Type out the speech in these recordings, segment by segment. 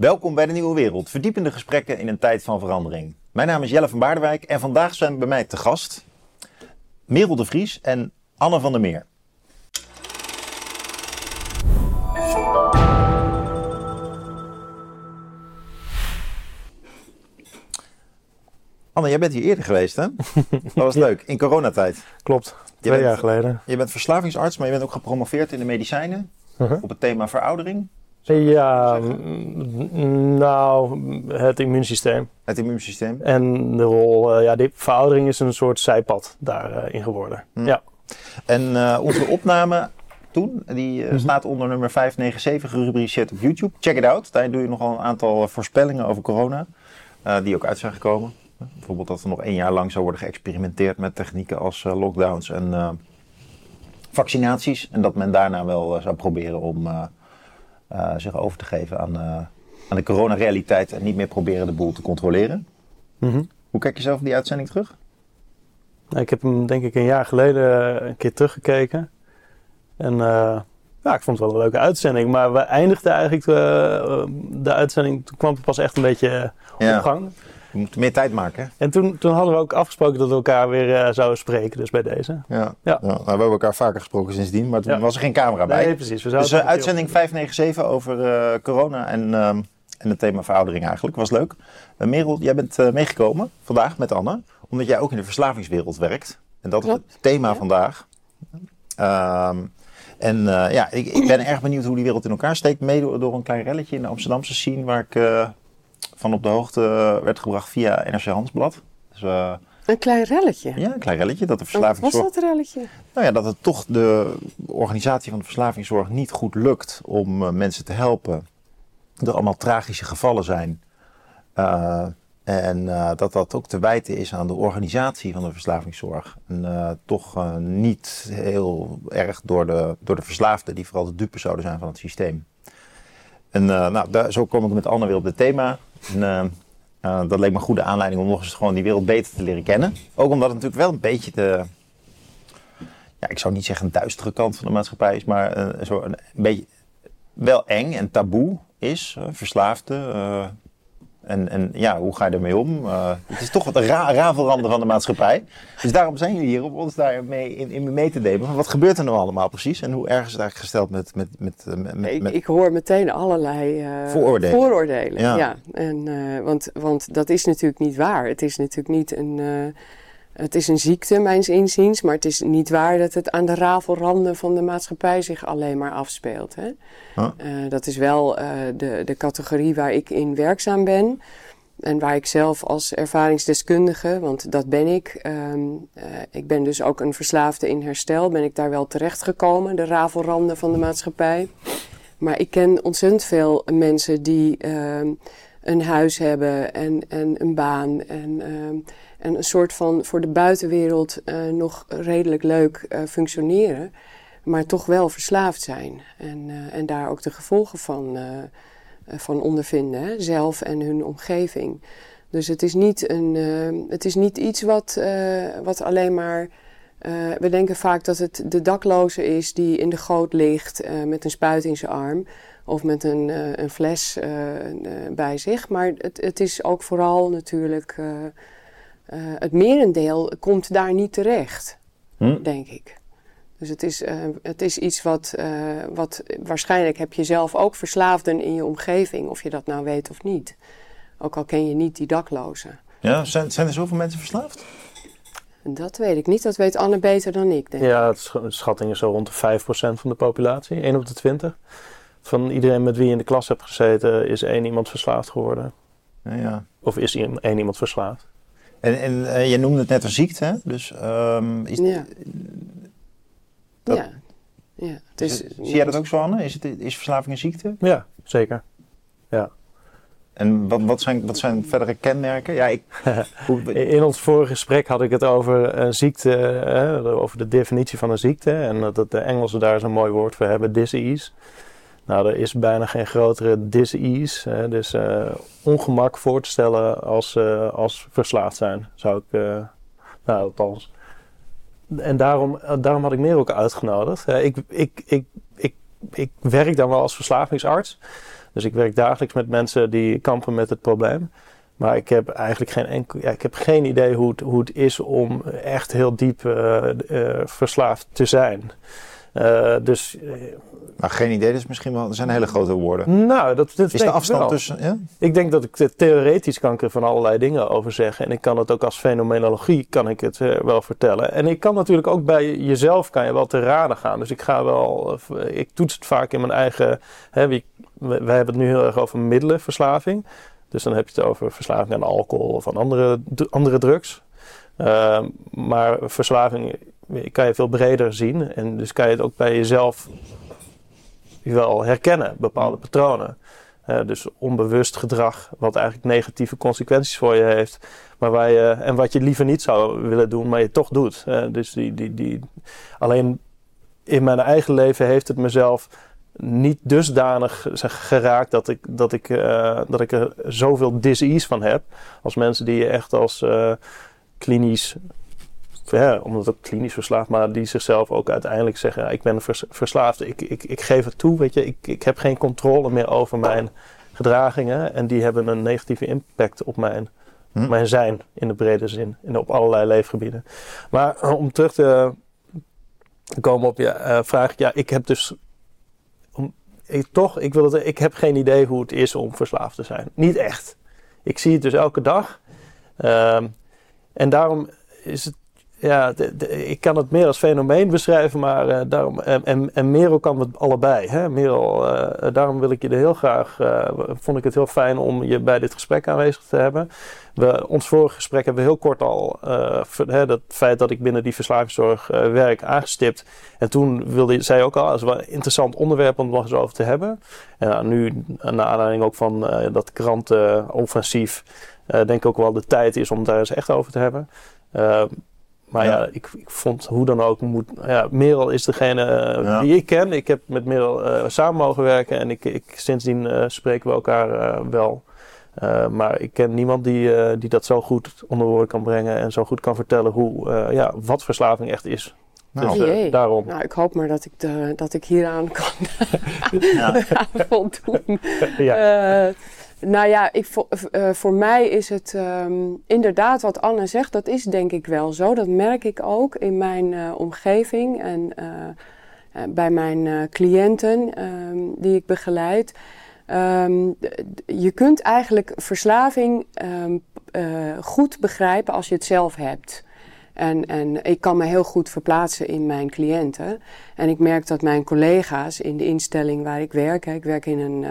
Welkom bij de Nieuwe Wereld, verdiepende gesprekken in een tijd van verandering. Mijn naam is Jelle van Baardewijk en vandaag zijn bij mij te gast Merel de Vries en Anne van der Meer. Anne, jij bent hier eerder geweest, hè? Dat was leuk, in coronatijd. Klopt, twee bent- jaar geleden. Je bent verslavingsarts, maar je bent ook gepromoveerd in de medicijnen Mhm. op het thema veroudering, Ja, mm, nou, het immuunsysteem. het immuunsysteem. En de rol, eh, ja, die veroudering is een soort zijpad daarin in geworden. Hm. Ja, En eh, onze opname toen, die Mhm. staat onder nummer 597 gerubriceerd op YouTube. Check it out. Daar doe je nogal een aantal voorspellingen over corona, die ook uit zijn gekomen. Bijvoorbeeld dat er nog één jaar lang zou worden geëxperimenteerd met technieken als lockdowns en vaccinaties. En dat men daarna wel zou proberen om eh, eh, zich over te geven aan, eh, aan de coronarealiteit en niet meer proberen de boel te controleren. Mhm. Hoe kijk je zelf die uitzending terug? Nou, ik heb hem denk ik een jaar geleden een keer teruggekeken. En eh, ja, ik vond het wel een leuke uitzending. Maar we eindigden eigenlijk eh, de uitzending, toen kwam het pas echt een beetje Ja. op gang. We moeten meer tijd maken. hè? En toen, toen hadden we ook afgesproken dat we elkaar weer eh, zouden spreken, dus bij deze. Ja. Ja. Nou, we hebben elkaar vaker gesproken sindsdien, maar toen Ja. was er geen camera bij. Nee, precies. We zouden dus uh, keer uitzending 597 over eh, corona en, ehm, en het thema veroudering eigenlijk. Was leuk. Uh, Merel, jij bent eh, meegekomen vandaag met Anne, omdat jij ook in de verslavingswereld werkt. En dat is het thema Ja. vandaag. Ehm, en eh, ja, ik, ik ben erg benieuwd hoe die wereld in elkaar steekt. Mede door, door een klein relletje in de Amsterdamse scene, waar ik eh, van op de hoogte werd gebracht via NRC Handelsblad. Dus, eh, Een klein relletje. ja, een klein relletje dat de Wat was verslavingszorg... dat relletje? Nou ja, dat het toch de organisatie van de verslavingszorg niet goed lukt om eh, mensen te helpen. Er allemaal tragische gevallen zijn. Eh, en dat dat ook te wijten is aan de organisatie van de verslavingszorg. En toch niet heel erg door de, door de verslaafden, die vooral de dupe zouden zijn van het systeem. En eh, nou, zo kom ik met Anne weer op het thema. Eh, eh, dat leek me een goede aanleiding om nog eens gewoon die wereld beter te leren kennen. Ook omdat het natuurlijk wel een beetje de, ja, ik zou niet zeggen een duistere kant van de maatschappij is, maar eh, zo een, beetje wel eng en taboe is. verslaafden. eh, en, en ja, hoe ga je ermee om? Eh, het is toch wat een ra rafelranden van de maatschappij. Dus daarom zijn jullie hier om ons daarmee in, in mee te nemen. Van wat gebeurt er nou allemaal precies? En hoe erg is het eigenlijk gesteld met... met, met, eh, met, met, Ik, hoor meteen allerlei eh, Vooroordelen. vooroordelen, Ja. Ja. En, want, want dat is natuurlijk niet waar. Het is natuurlijk niet een, het is een ziekte, mijns inziens. Maar het is niet waar dat het aan de rafelranden van de maatschappij zich alleen maar afspeelt. Hè? Huh? Eh, dat is wel eh, de, de categorie waar ik in werkzaam ben. En waar ik zelf als ervaringsdeskundige, want dat ben ik. ehm, eh, ik ben dus ook een verslaafde in herstel. Ben ik daar wel terechtgekomen, de rafelranden van de maatschappij. Maar ik ken ontzettend veel mensen die ehm, een huis hebben en, en een baan. En, ehm, en een soort van voor de buitenwereld eh, nog redelijk leuk eh, functioneren. Maar toch wel verslaafd zijn. En, eh, en daar ook de gevolgen van, van ondervinden. Hè? Zelf en hun omgeving. Dus het is niet, een, het is niet iets wat, wat alleen maar. we denken vaak dat het de dakloze is die in de goot ligt met een spuit in zijn arm. Of met een, een fles bij zich. Maar het, het is ook vooral natuurlijk. Eh, het merendeel komt daar niet terecht, Hm? denk ik. Dus het is, eh, het is iets wat, eh, wat waarschijnlijk heb je zelf ook verslaafden in je omgeving, of je dat nou weet of niet. Ook al ken je niet die daklozen. Ja, zijn, zijn er zoveel mensen verslaafd? Dat weet ik niet, dat weet Anne beter dan ik, denk ik. Ja, het sch- de schatting is zo rond de 5% van de populatie, 1 op de 20. Van iedereen met wie je in de klas hebt gezeten, is één iemand verslaafd geworden. Ja, ja. Of is één iemand verslaafd. En, en eh, je noemde het net een ziekte, hè? Dus ehm, is, Ja. Dat- ja. ja. Het is, zie jij dat ook zo, Anne? Is, het, is verslaving een ziekte? Ja, zeker. En wat, wat, zijn, wat zijn verdere kenmerken? Ja, ik, hoe- In ons vorige gesprek had ik het over een ziekte, hè, over de definitie van een ziekte. En dat de Engelsen daar zo'n mooi woord voor hebben, disease. Nou, er is bijna geen grotere disease, hè, dus eh, ongemak voor te stellen als, eh, als verslaafd zijn, zou ik, eh, nou althans. En daarom, daarom had ik meer ook uitgenodigd. Ik, ik, ik, ik, ik werk dan wel als verslavingsarts. Dus ik werk dagelijks met mensen die kampen met het probleem. Maar ik heb eigenlijk geen, ik heb geen idee hoe het, hoe het is om echt heel diep uh, verslaafd te zijn. Uh, dus, maar geen idee, dus misschien wel. Er zijn hele grote woorden. Nou, dat, dat is de afstand tussen. Ja? Ik denk dat ik de theoretisch kan ik er van allerlei dingen over zeggen. En ik kan het ook als fenomenologie kan ik het wel vertellen. En ik kan natuurlijk ook bij jezelf kan je wel te raden gaan. Dus ik ga wel. Ik toets het vaak in mijn eigen. Hè, wij hebben het nu heel erg over middelenverslaving. Dus dan heb je het over verslaving aan alcohol of aan andere, andere drugs. Uh, maar verslaving kan je veel breder zien. En dus kan je het ook bij jezelf wel herkennen, bepaalde patronen. Uh, dus onbewust gedrag, wat eigenlijk negatieve consequenties voor je heeft. Maar waar je, en wat je liever niet zou willen doen, maar je toch doet. Uh, dus die, die, die, alleen in mijn eigen leven heeft het mezelf niet dusdanig geraakt dat ik, dat, ik, uh, dat ik er zoveel disease van heb. Als mensen die je echt als uh, klinisch, ja, omdat het klinisch verslaafd, maar die zichzelf ook uiteindelijk zeggen: Ik ben vers, verslaafd, ik, ik, ik geef het toe, weet je, ik, ik heb geen controle meer over mijn gedragingen. En die hebben een negatieve impact op mijn, hm. mijn zijn in de brede zin, en op allerlei leefgebieden. Maar om terug te komen op je uh, vraag, ja, ik heb dus ik, toch, ik, wil het, ik heb geen idee hoe het is om verslaafd te zijn. Niet echt. Ik zie het dus elke dag. Uh, en daarom is het ja, ik kan het meer als fenomeen beschrijven, maar uh, daarom, en, en Merel kan het allebei. Hè? Merel, uh, daarom wil ik je er heel graag, uh, vond ik het heel fijn om je bij dit gesprek aanwezig te hebben. We, ons vorige gesprek hebben we heel kort al, hè, dat feit dat ik binnen die verslavingszorg werk, aangestipt. En toen wilde zij ook al, als wel een interessant onderwerp om het nog eens over te hebben. En nou, nu, naar aanleiding ook van dat krantenoffensief, denk ik ook wel de tijd is om daar eens echt over te hebben. Maar ja, ik, ik, vond hoe dan ook, moet, ja, Merel is degene eh, die ik ken. Ik heb met Merel uh, samen mogen werken en ik, ik, sindsdien uh, spreken we elkaar wel. maar ik ken niemand die, die dat zo goed onder woorden kan brengen en zo goed kan vertellen hoe, ja, wat verslaving echt is. Nou, dus, daarom. Nou, ik hoop maar dat ik, de, dat ik hieraan kan ja. voldoen. ja. Nou ja, ik, uh, voor mij is het um, inderdaad wat Anne zegt, dat is denk ik wel zo. Dat merk ik ook in mijn uh, omgeving en bij mijn cliënten um, die ik begeleid. Um, je kunt eigenlijk verslaving goed begrijpen als je het zelf hebt. En, en ik kan me heel goed verplaatsen in mijn cliënten. En ik merk dat mijn collega's in de instelling waar ik werk, ik werk in een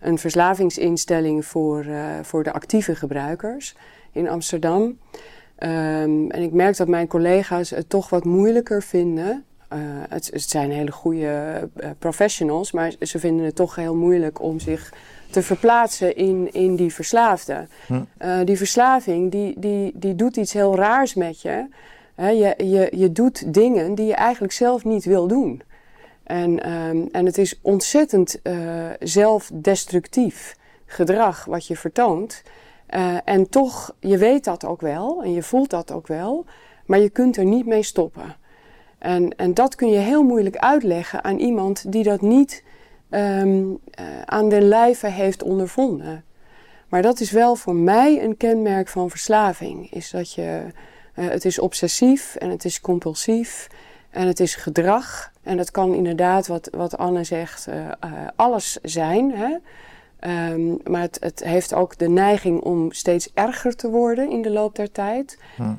een verslavingsinstelling voor, uh, voor de actieve gebruikers in Amsterdam. Um, en ik merk dat mijn collega's het toch wat moeilijker vinden. Uh, het, het, zijn hele goede uh, professionals, maar ze vinden het toch heel moeilijk om zich te verplaatsen in, in die verslaafde. Hm. die verslaving die, die, die doet iets heel raars met je. je, je. Je doet dingen die je eigenlijk zelf niet wil doen. En, um, en het is ontzettend uh, zelfdestructief gedrag wat je vertoont. Uh, en toch, je weet dat ook wel en je voelt dat ook wel, maar je kunt er niet mee stoppen. En, en dat kun je heel moeilijk uitleggen aan iemand die dat niet um, uh, aan de lijve heeft ondervonden. Maar dat is wel voor mij een kenmerk van verslaving. Is dat je, het is obsessief en het is compulsief en het is gedrag. En dat kan inderdaad, wat, wat Anne zegt, uh, uh, alles zijn. Hè? Um, maar het, het, heeft ook de neiging om steeds erger te worden in de loop der tijd.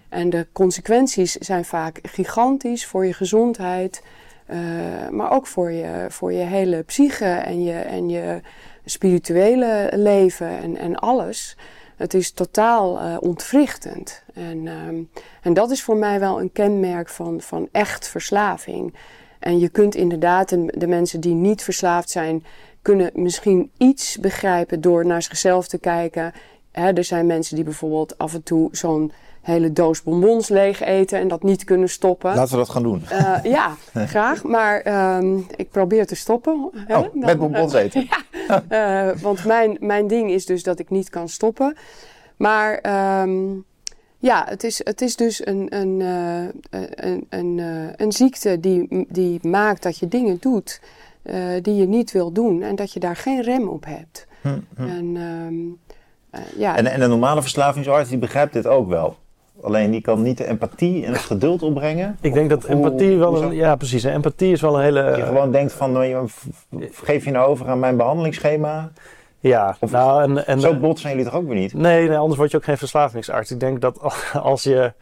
En de consequenties zijn vaak gigantisch voor je gezondheid, uh, maar ook voor je, voor je hele psyche en je, en je spirituele leven en, en alles. Het is totaal uh, ontwrichtend. En, um, en dat is voor mij wel een kenmerk van, van echt verslaving. En je kunt inderdaad de, de mensen die niet verslaafd zijn, kunnen misschien iets begrijpen door naar zichzelf te kijken. er zijn mensen die bijvoorbeeld af en toe zo'n hele doos bonbons leeg eten en dat niet kunnen stoppen. Laten we dat gaan doen. Uh, ja, graag. Maar um, ik probeer te stoppen. Hè? Oh, Dan, met bonbons uh, eten. ja, uh, want mijn, mijn ding is dus dat ik niet kan stoppen. Maar um, ja, het is, het is dus een, een, een, een, een ziekte die, die maakt dat je dingen doet eh, die je niet wil doen en dat je daar geen rem op hebt. Hm, hm. En, ehm, eh, ja, En, en de normale verslavingsarts die begrijpt dit ook wel. Alleen die kan niet de empathie en het geduld opbrengen. Ik denk dat hoe- empathie wel een... Ja, precies. Empathie is wel een hele... Dat je gewoon denkt van, nou, geef je nou over aan mijn behandelingsschema? Ja, Of- nou en... en Zo bot zijn jullie toch ook weer niet? Nee, nee, anders word je ook geen verslavingsarts. Ik denk dat als je,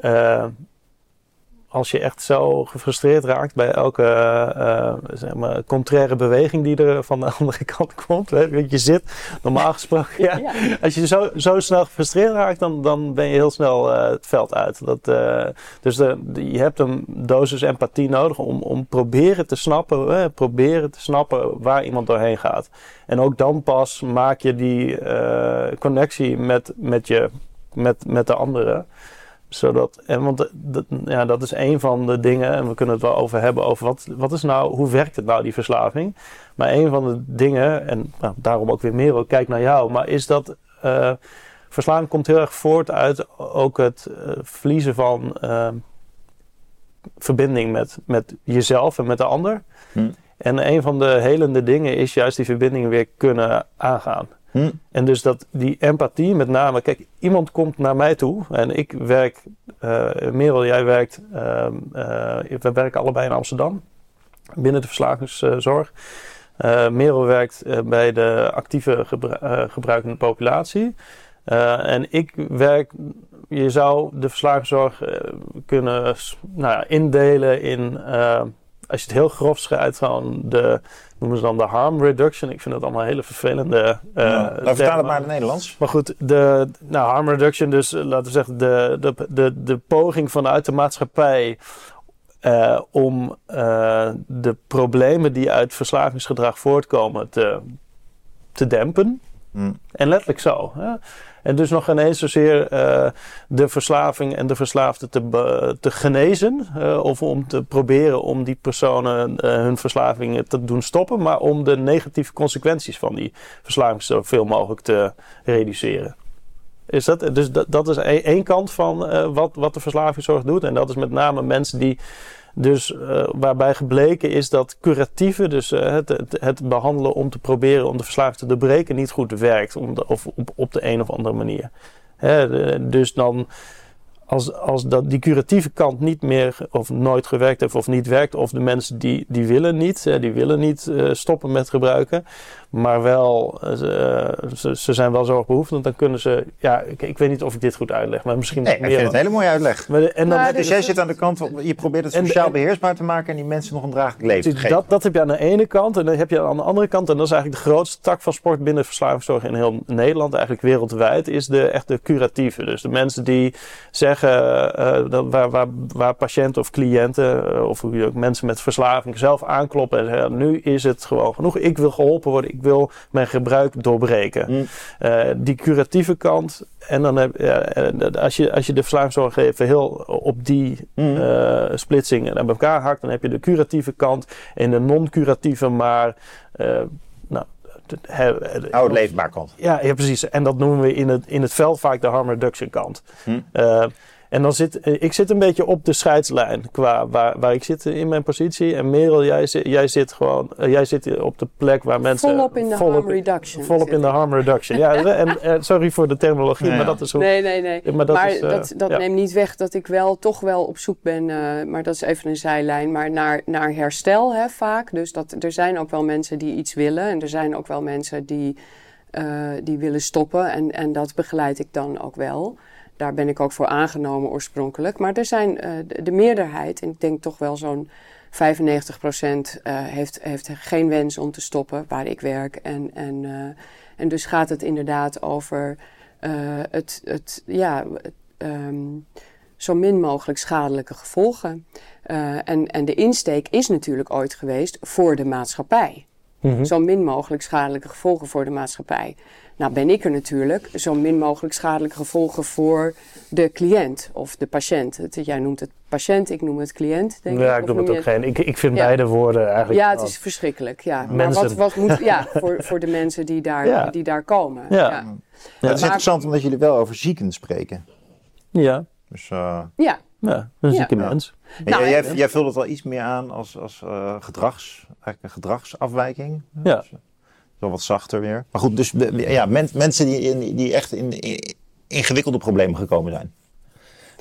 eh, als je echt zo gefrustreerd raakt bij elke eh, zeg maar, contraire beweging die er van de andere kant komt. Want je zit, normaal gesproken, ja, ja. als je zo, zo snel gefrustreerd raakt, dan, dan ben je heel snel eh, het veld uit. Dat, eh, dus de, de- je hebt een dosis empathie nodig om, om proberen te snappen, proberen te snappen waar iemand doorheen gaat. En ook dan pas maak je die connectie met, met, je, met, met de anderen. Zodat, en want de- ja, dat is een van de dingen, en we kunnen het wel over hebben, over wat, wat is nou, hoe werkt het nou, die verslaving? Maar een van de dingen, en nou, daarom ook weer meer, kijk naar jou, maar is dat eh, verslaving komt heel erg voort uit ook het eh, verliezen van eh, verbinding met, met jezelf en met de ander. Hm. En een van de helende dingen is juist die verbinding weer kunnen aangaan. Hm. En dus dat die empathie, met name, kijk, iemand komt naar mij toe en ik werk, eh Merel, jij werkt, ehm, eh, we werken allebei in Amsterdam binnen de verslavingszorg. Eh Merel werkt bij de actieve gebru- gebruikende populatie. En ik werk, je zou de verslavingszorg kunnen nou ja, indelen in, als je het heel grof schrijft, gewoon de, noemen ze dan de harm reduction. Ik vind dat allemaal hele vervelende eh Ja. Nou, vertaal het maar in het Nederlands. Maar goed, de nou, harm reduction, dus eh, laten we zeggen, de, de, de, de poging vanuit de maatschappij eh, om de problemen die uit verslavingsgedrag voortkomen te, te dempen. Hm. En letterlijk zo. En dus nog ineens zozeer eh, de verslaving en de verslaafde te, te genezen. eh, of om te proberen om die personen eh, hun verslaving te doen stoppen. Maar om de negatieve consequenties van die verslaving zoveel mogelijk te reduceren. Is dat, dus dat, dat is één één kant van wat, wat de verslavingszorg doet. En dat is met name mensen die dus eh, waarbij gebleken is dat curatieve, dus eh, het, het, behandelen om te proberen om de verslaving te doorbreken, niet goed werkt. Of op, op de een of andere manier. Hè, dus dan, als, als dat, die curatieve kant niet meer of nooit gewerkt heeft of niet werkt, of de mensen die, die willen niet, hè, die willen niet eh, stoppen met gebruiken, maar wel, eh, ze, ze, ze zijn wel zorgbehoevend, dan kunnen ze, ja, ik, ik weet niet of ik dit goed uitleg, maar misschien Nee, ik meer. vind het een hele mooie uitleg. Maar de- en dan je Dus jij zit aan de kant, van- je probeert het de- sociaal en- beheersbaar te maken en die mensen nog een draaglijk leven te geven. dat, dat heb je aan de ene kant. En dan heb je aan de andere kant, en dat is eigenlijk de grootste tak van sport binnen de verslavingszorg in heel Nederland, eigenlijk wereldwijd, is de echte curatieve. Dus de mensen die zeggen, eh, dat waar, waar, waar patiënten of cliënten, eh, of hoe je ook mensen met verslaving zelf aankloppen en zeggen, nu is het gewoon genoeg. Ik wil geholpen worden, ik wil mijn gebruik doorbreken. Eh, die curatieve kant. En dan heb ja, eh, als, je, als je de verslavingszorg even heel op die eh, splitsingen aan elkaar hakt, dan heb je de curatieve kant en de non-curatieve, maar. eh, nou, het leefbaar kant. ja, ja, precies. En dat noemen we in het, in het veld vaak de harm reduction kant. Hm. Eh, en dan zit, eh, ik zit een beetje op de scheidslijn qua waar, waar ik zit in mijn positie. En Merel, jij, zit- jij zit gewoon, eh, jij zit op de plek waar mensen Volop in de volop- harm reduction. Volop in de harm reduction. Ja, en eh, sorry voor de terminologie, Ja, ja. maar dat is hoe. Nee, nee, nee. Maar Maar dat dat, is, dat, ja. neemt niet weg dat ik wel toch wel op zoek ben, eh, maar dat is even een zijlijn, maar naar, naar herstel hè, vaak. Dus dat, er zijn ook wel mensen die iets willen en er zijn ook wel mensen die, eh, die willen stoppen en, en dat begeleid ik dan ook wel. Daar ben ik ook voor aangenomen oorspronkelijk. Maar er zijn eh, de, de meerderheid, en ik denk toch wel zo'n 95% eh heeft, heeft geen wens om te stoppen waar ik werk. En, en, eh, en dus gaat het inderdaad over het, het, ja, ehm, zo min mogelijk schadelijke gevolgen. En, en de insteek is natuurlijk ooit geweest voor de maatschappij. Mhm. Zo min mogelijk schadelijke gevolgen voor de maatschappij. Nou ben ik er natuurlijk, zo min mogelijk schadelijke gevolgen voor de cliënt of de patiënt. Het, jij noemt het patiënt, ik noem het cliënt. Denk Ja, ik. ik noem het ook geen. Ik, ik vind Ja. beide woorden eigenlijk. Ja, het wel- is verschrikkelijk. Ja. Maar Mensen. wat, wat moet, ja, voor, voor de mensen die daar, Ja. die daar komen. Ja. Ja. Maar het is interessant omdat jullie wel over zieken spreken. Ja. Dus, eh, Ja, Ja, een zieke Ja. mens. En Nou, jij, jij, jij vult het al iets meer aan als, als eh, gedrags, eigenlijk een gedragsafwijking. Ja. Dus, wel wat zachter weer. Maar goed, dus ja, men- mensen die, in, die echt in, in ingewikkelde problemen gekomen zijn.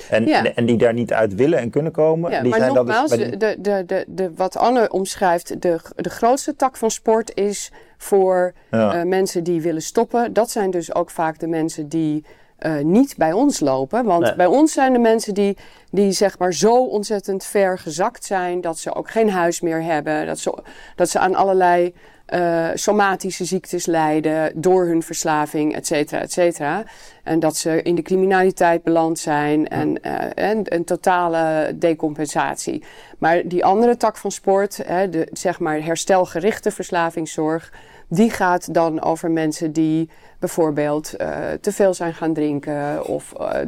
En, Ja. en, die daar niet uit willen en kunnen komen. Ja, die maar zijn dus nogmaals, bij die- de, de, de, de, wat Anne omschrijft, de, de grootste tak van sport is voor ja. eh, mensen die willen stoppen. Dat zijn dus ook vaak de mensen die eh, niet bij ons lopen. Want Nee. bij ons zijn de mensen die, die zeg maar zo ontzettend ver gezakt zijn dat ze ook geen huis meer hebben. Dat ze, dat ze aan allerlei eh, somatische ziektes lijden door hun verslaving, et cetera, et cetera. En dat ze in de criminaliteit beland zijn en, eh, en een totale decompensatie. Maar die andere tak van sport, hè, de zeg maar herstelgerichte verslavingszorg, die gaat dan over mensen die bijvoorbeeld eh, te veel zijn gaan drinken of eh,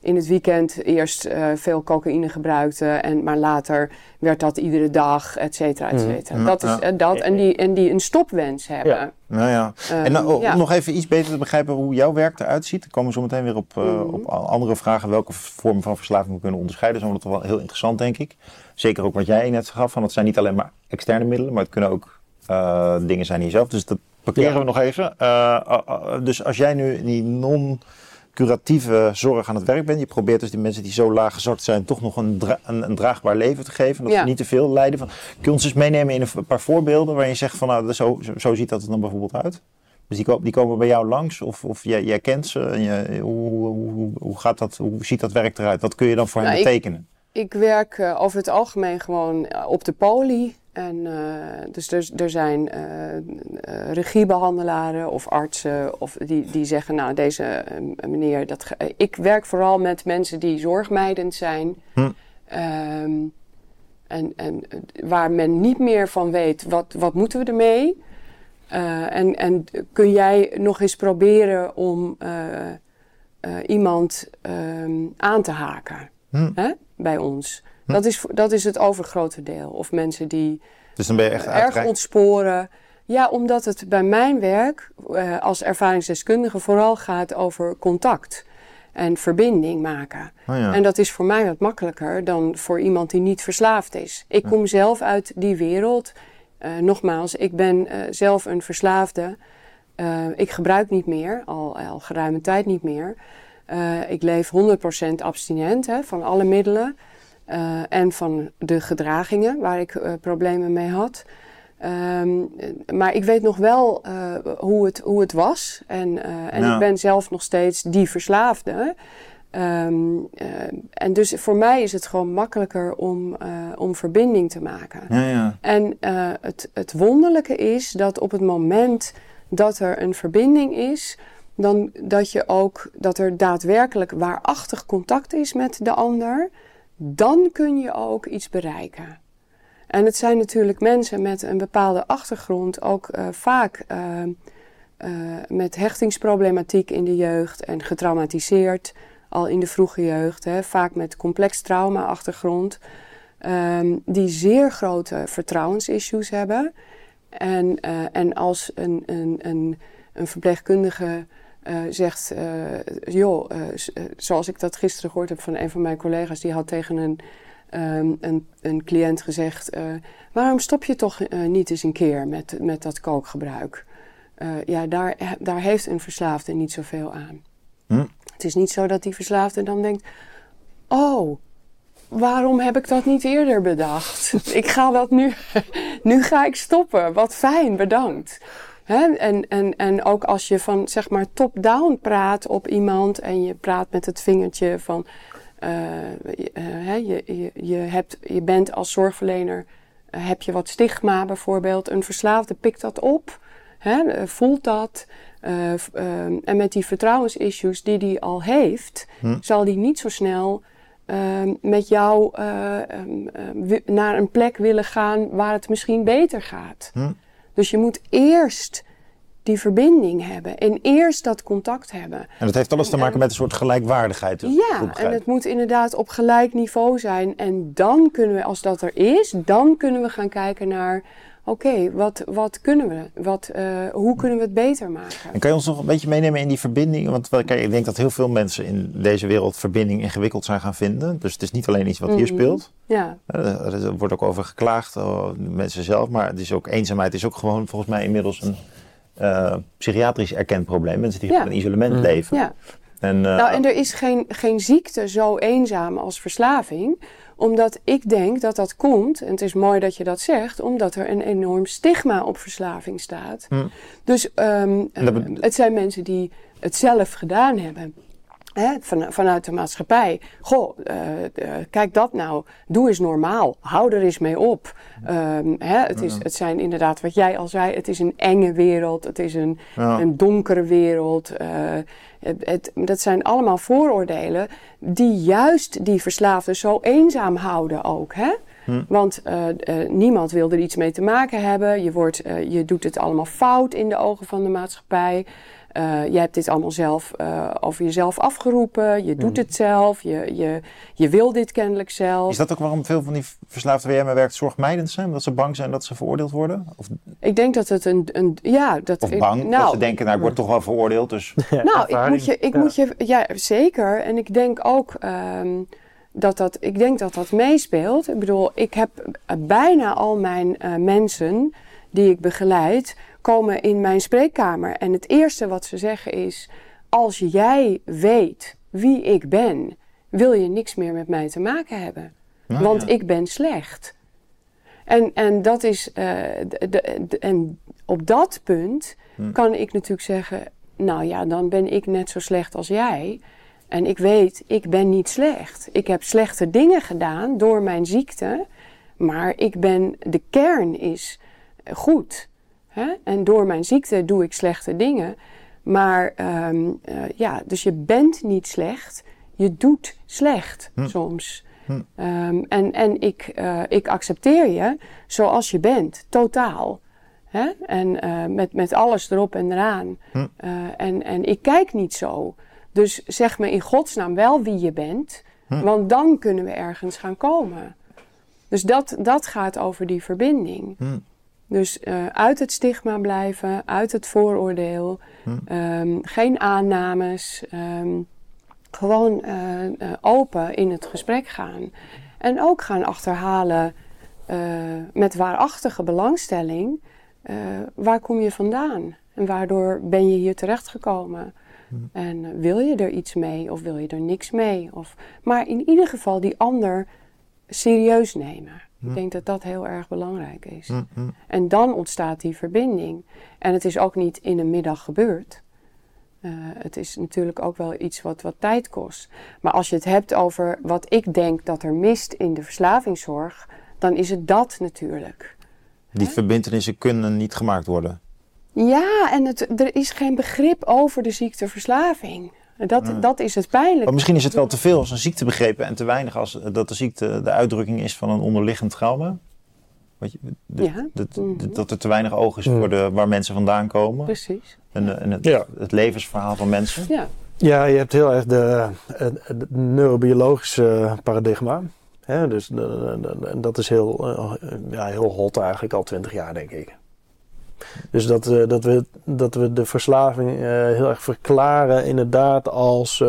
in het weekend eerst eh, veel cocaïne gebruikten, en, maar later werd dat iedere dag, et cetera, et cetera. Mhm. Dat is Ja. dat. En die, en die een stopwens hebben. Ja. Nou ja. En om ja. nog even iets beter te begrijpen hoe jouw werk eruit ziet. Dan komen we zo meteen weer op, Mhm. op andere vragen. Welke vormen van verslaving we kunnen onderscheiden. Dat is wel heel interessant, denk ik. Zeker ook wat jij net gaf. Van het zijn niet alleen maar externe middelen. Maar het kunnen ook eh, dingen zijn in jezelf. Dus dat parkeren Ja. we nog even. Eh, eh, dus als jij nu in die non-curatieve zorg aan het werk bent. Je probeert dus die mensen die zo laag gezakt zijn. Toch nog een, dra- een, een draagbaar leven te geven. Dat Ja. ze niet te veel lijden. Van, kun je ons eens meenemen in een paar voorbeelden. Waar je zegt van nou zo, zo, ziet dat er dan bijvoorbeeld uit. Dus die, ko- die komen bij jou langs of, of jij, jij kent ze. En je, hoe, hoe, hoe, hoe gaat dat, hoe ziet dat werk eruit? Wat kun je dan voor hen Nou, ik- betekenen? Ik werk over het algemeen gewoon op de poli. En, eh, dus er, er zijn eh, eh, regiebehandelaren of artsen of die, die zeggen, nou deze meneer, dat ik werk vooral met mensen die zorgmijdend zijn. Hm. Ehm, en, en waar men niet meer van weet, wat, wat moeten we ermee? En, en kun jij nog eens proberen om iemand ehm, aan te haken? Hm. hè, bij ons. Hm. Dat, is, dat is het overgrote deel. Of mensen die Dus dan ben je echt erg ontsporen. Ja, omdat het bij mijn werk eh, als ervaringsdeskundige vooral gaat over contact en verbinding maken. Oh ja. En dat is voor mij wat makkelijker dan voor iemand die niet verslaafd is. Ik kom zelf uit die wereld. Eh, nogmaals, ik ben eh, zelf een verslaafde. Ik gebruik niet meer, al, al geruime tijd niet meer. Ik leef 100% abstinent hè, van alle middelen. Eh, en van de gedragingen waar ik eh, problemen mee had. Ehm, eh, maar ik weet nog wel eh, hoe, het, hoe het was. En, en ik ben zelf nog steeds die verslaafde. Ehm, eh, en dus voor mij is het gewoon makkelijker om, om verbinding te maken. Ja, ja. En het, het wonderlijke is dat op het moment dat er een verbinding is, dan dat je ook dat er daadwerkelijk waarachtig contact is met de ander, dan kun je ook iets bereiken. En het zijn natuurlijk mensen met een bepaalde achtergrond, ook eh, vaak eh, eh, met hechtingsproblematiek in de jeugd en getraumatiseerd al in de vroege jeugd, hè, vaak met complex trauma-achtergrond, ehm, die zeer grote vertrouwensissues hebben. En, en als een, een, een, een verpleegkundige eh, zegt, eh, joh, eh, zoals ik dat gisteren gehoord heb van een van mijn collega's, die had tegen een, ehm, een, een cliënt gezegd, waarom stop je toch niet eens een keer met, met dat kookgebruik? Ja, daar, daar heeft een verslaafde niet zoveel aan. Hm. Het is niet zo dat die verslaafde dan denkt, oh, waarom heb ik dat niet eerder bedacht? ik ga dat nu, nu ga ik stoppen. Wat fijn, bedankt. Hè? En, en, en ook als je van zeg maar top-down praat op iemand en je praat met het vingertje van eh, je, eh, je, je, je, hebt, je bent als zorgverlener, eh, heb je wat stigma bijvoorbeeld. Een verslaafde pikt dat op, hè, voelt dat. en met die vertrouwensissues die hij al heeft, Hm. zal hij niet zo snel ehm, met jou eh, ehm, naar een plek willen gaan waar het misschien beter gaat. Hm. Dus je moet eerst die verbinding hebben en eerst dat contact hebben. En dat heeft alles te maken met een soort gelijkwaardigheid. dus Ja, en het moet inderdaad op gelijk niveau zijn. En dan kunnen we, als dat er is, dan kunnen we gaan kijken naar... oké, wat, wat kunnen we? Wat, uh, hoe kunnen we het beter maken? En kan je ons nog een beetje meenemen in die verbinding? Want kijk, ik denk dat heel veel mensen in deze wereld verbinding ingewikkeld zijn gaan vinden. Dus het is niet alleen iets wat hier mhm. speelt. Ja. Uh, er wordt ook over geklaagd, door mensen zelf. Maar het is ook eenzaamheid is ook gewoon volgens mij inmiddels een uh, psychiatrisch erkend probleem. Mensen die ja. in isolement mhm. leven. Ja. En, nou, en er is geen, geen ziekte zo eenzaam als verslaving omdat ik denk dat dat komt, en het is mooi dat je dat zegt, omdat er een enorm stigma op verslaving staat. Hm. Dus um, het zijn mensen die het zelf gedaan hebben. Hè, van, vanuit de maatschappij. Goh, uh, kijk dat nou. Doe eens normaal. Hou er eens mee op. Um, hè, het, is, het zijn inderdaad, wat jij al zei, het is een enge wereld. Het is een, een donkere wereld. Uh, het, dat zijn allemaal vooroordelen die juist die verslaafden zo eenzaam houden ook. Hè? Hm. Want uh, uh, niemand wil er iets mee te maken hebben. Je, wordt, uh, je doet het allemaal fout in de ogen van de maatschappij. Uh, je hebt dit allemaal zelf uh, over jezelf afgeroepen. Je doet mm. het zelf. Je, je, je wil dit kennelijk zelf. Is dat ook waarom veel van die verslaafden waar jij werkt zorgmijdend zijn? Omdat ze bang zijn dat ze veroordeeld worden? Of... Ik denk dat het een... een ja, dat, of bang, nou, dat ze denken, nou ik word toch wel veroordeeld. Dus... nou, ik moet je... Ik ja. moet je ja, zeker. En ik denk ook... Um, dat dat, ik denk dat dat meespeelt. Ik bedoel, ik heb bijna al mijn uh, mensen die ik begeleid komen in mijn spreekkamer en het eerste wat ze zeggen is: Als jij weet wie ik ben, wil je niks meer met mij te maken hebben. Nou want ik ben slecht. En, en, dat is, uh, de, de, en op dat punt hm. kan ik natuurlijk zeggen: Nou ja, dan ben ik net zo slecht als jij. En ik weet, ik ben niet slecht. Ik heb slechte dingen gedaan door mijn ziekte. Maar ik ben, de kern is goed. Hè? En door mijn ziekte doe ik slechte dingen. Maar um, uh, ja, dus je bent niet slecht. Je doet slecht hm. soms. Hm. Um, en en ik, uh, ik accepteer je zoals je bent, totaal. Hè? En uh, met, met alles erop en eraan. Hm. en, en ik kijk niet zo. Dus zeg me in godsnaam wel wie je bent. Want dan kunnen we ergens gaan komen. Dus dat, dat gaat over die verbinding. Dus uh, uit het stigma blijven, uit het vooroordeel, hm. um, geen aannames, um, gewoon uh, uh, open in het gesprek gaan. En ook gaan achterhalen met waarachtige belangstelling, waar kom je vandaan? En waardoor ben je hier terechtgekomen? Hm. En wil je er iets mee of wil je er niks mee? Of, maar in ieder geval die ander serieus nemen. Ik denk dat dat heel erg belangrijk is. En dan ontstaat die verbinding. En het is ook niet in een middag gebeurd. Uh, het is natuurlijk ook wel iets wat, wat tijd kost. Maar als je het hebt over wat ik denk dat er mist in de verslavingszorg, dan is het dat natuurlijk. Die He? verbindenissen kunnen niet gemaakt worden. Ja, en het, er is geen begrip over de ziekteverslaving. Dat, dat is het pijnlijk. Maar misschien is het wel te veel als een ziekte begrepen en te weinig als dat de ziekte de uitdrukking is van een onderliggend trauma. Weet je, ja. mhm. dat er te weinig oog is voor de, waar mensen vandaan komen. Precies. En, en het, ja. het, levensverhaal van mensen. Ja. ja, je hebt heel erg de, het, neurobiologische paradigma. Hè? Dus dat is heel, eh, ja, heel hot eigenlijk al twintig jaar, denk ik. Dus dat, dat, we, dat we de verslaving uh, heel erg verklaren inderdaad als...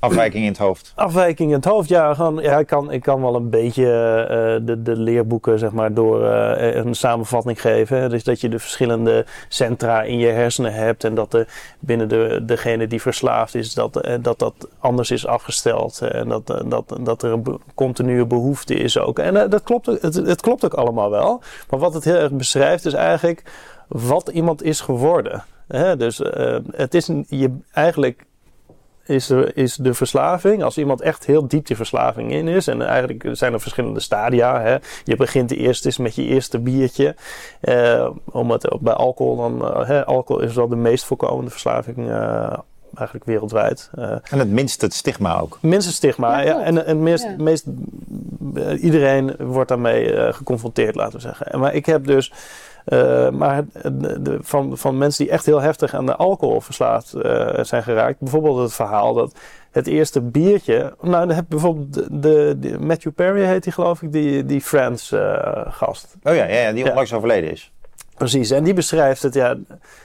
Afwijking in het hoofd. Afwijking in het hoofd, ja. Gewoon, ja ik, kan, ik kan wel een beetje uh, de, de leerboeken zeg maar, door uh, een samenvatting geven. Dus dat je de verschillende centra in je hersenen hebt. En dat er binnen de, degene die verslaafd is, dat, uh, dat dat anders is afgesteld. En dat, dat, dat er een continue behoefte is ook. En dat klopt, het, het klopt ook allemaal wel. Maar wat het heel erg beschrijft is eigenlijk wat iemand is geworden. Dus het is je, eigenlijk is, er, is de verslaving. Als iemand echt heel diep die verslaving in is. En eigenlijk zijn er verschillende stadia. Hè. Je begint eerst eens met je eerste biertje. Eh, omdat bij alcohol dan. Hè, alcohol is wel de meest voorkomende verslaving. Uh, eigenlijk wereldwijd. Uh, en het minste het stigma ook. Minste stigma, ja. En, en meest, ja. meest, iedereen wordt daarmee geconfronteerd, laten we zeggen. Maar ik heb dus maar de, van, van mensen die echt heel heftig aan de alcohol verslaafd zijn geraakt. Bijvoorbeeld het verhaal dat het eerste biertje. Nou, dan heb bijvoorbeeld de, de, Matthew Perry heet hij geloof ik, die, die Friends gast. Oh ja, ja, die onlangs overleden is. Precies, en die beschrijft het ja,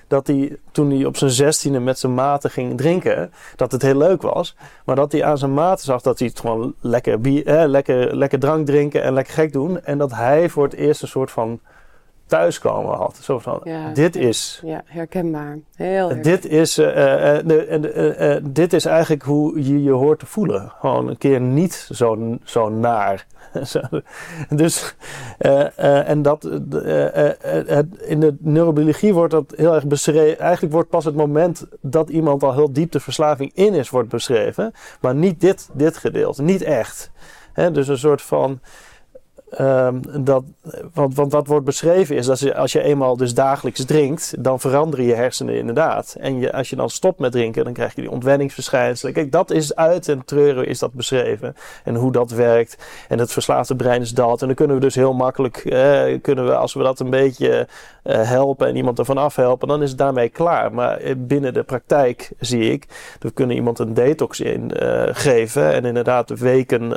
dat hij toen hij op zijn zestiende met zijn maten ging drinken, dat het heel leuk was. Maar dat hij aan zijn maten zag dat hij het gewoon lekker, bier, eh, lekker, lekker drank drinken en lekker gek doen. En dat hij voor het eerst een soort van thuiskomen had. Zo van, ja, dit is... Ja, herkenbaar. Heel herkenbaar. Dit is, uh, uh, dit is eigenlijk hoe je je hoort te voelen. Gewoon een keer niet zo, zo naar. dus, en dat, in de neurobiologie wordt dat heel erg beschreven. Eigenlijk wordt pas het moment dat iemand al heel diep de verslaving in is, wordt beschreven. Maar niet dit, dit gedeelte, niet echt. dus een soort van Um, dat, want, wat wordt beschreven is dat als je eenmaal dus dagelijks drinkt, dan veranderen je hersenen inderdaad. En je, als je dan stopt met drinken, dan krijg je die ontwenningsverschijnselen. Kijk, dat is uit en treuren is dat beschreven. En hoe dat werkt. En het verslaafde brein is dat. En dan kunnen we dus heel makkelijk, eh, kunnen we, als we dat een beetje helpen en iemand ervan afhelpen, dan is het daarmee klaar. Maar eh, binnen de praktijk zie ik, we kunnen iemand een detox in uh, geven. En inderdaad weken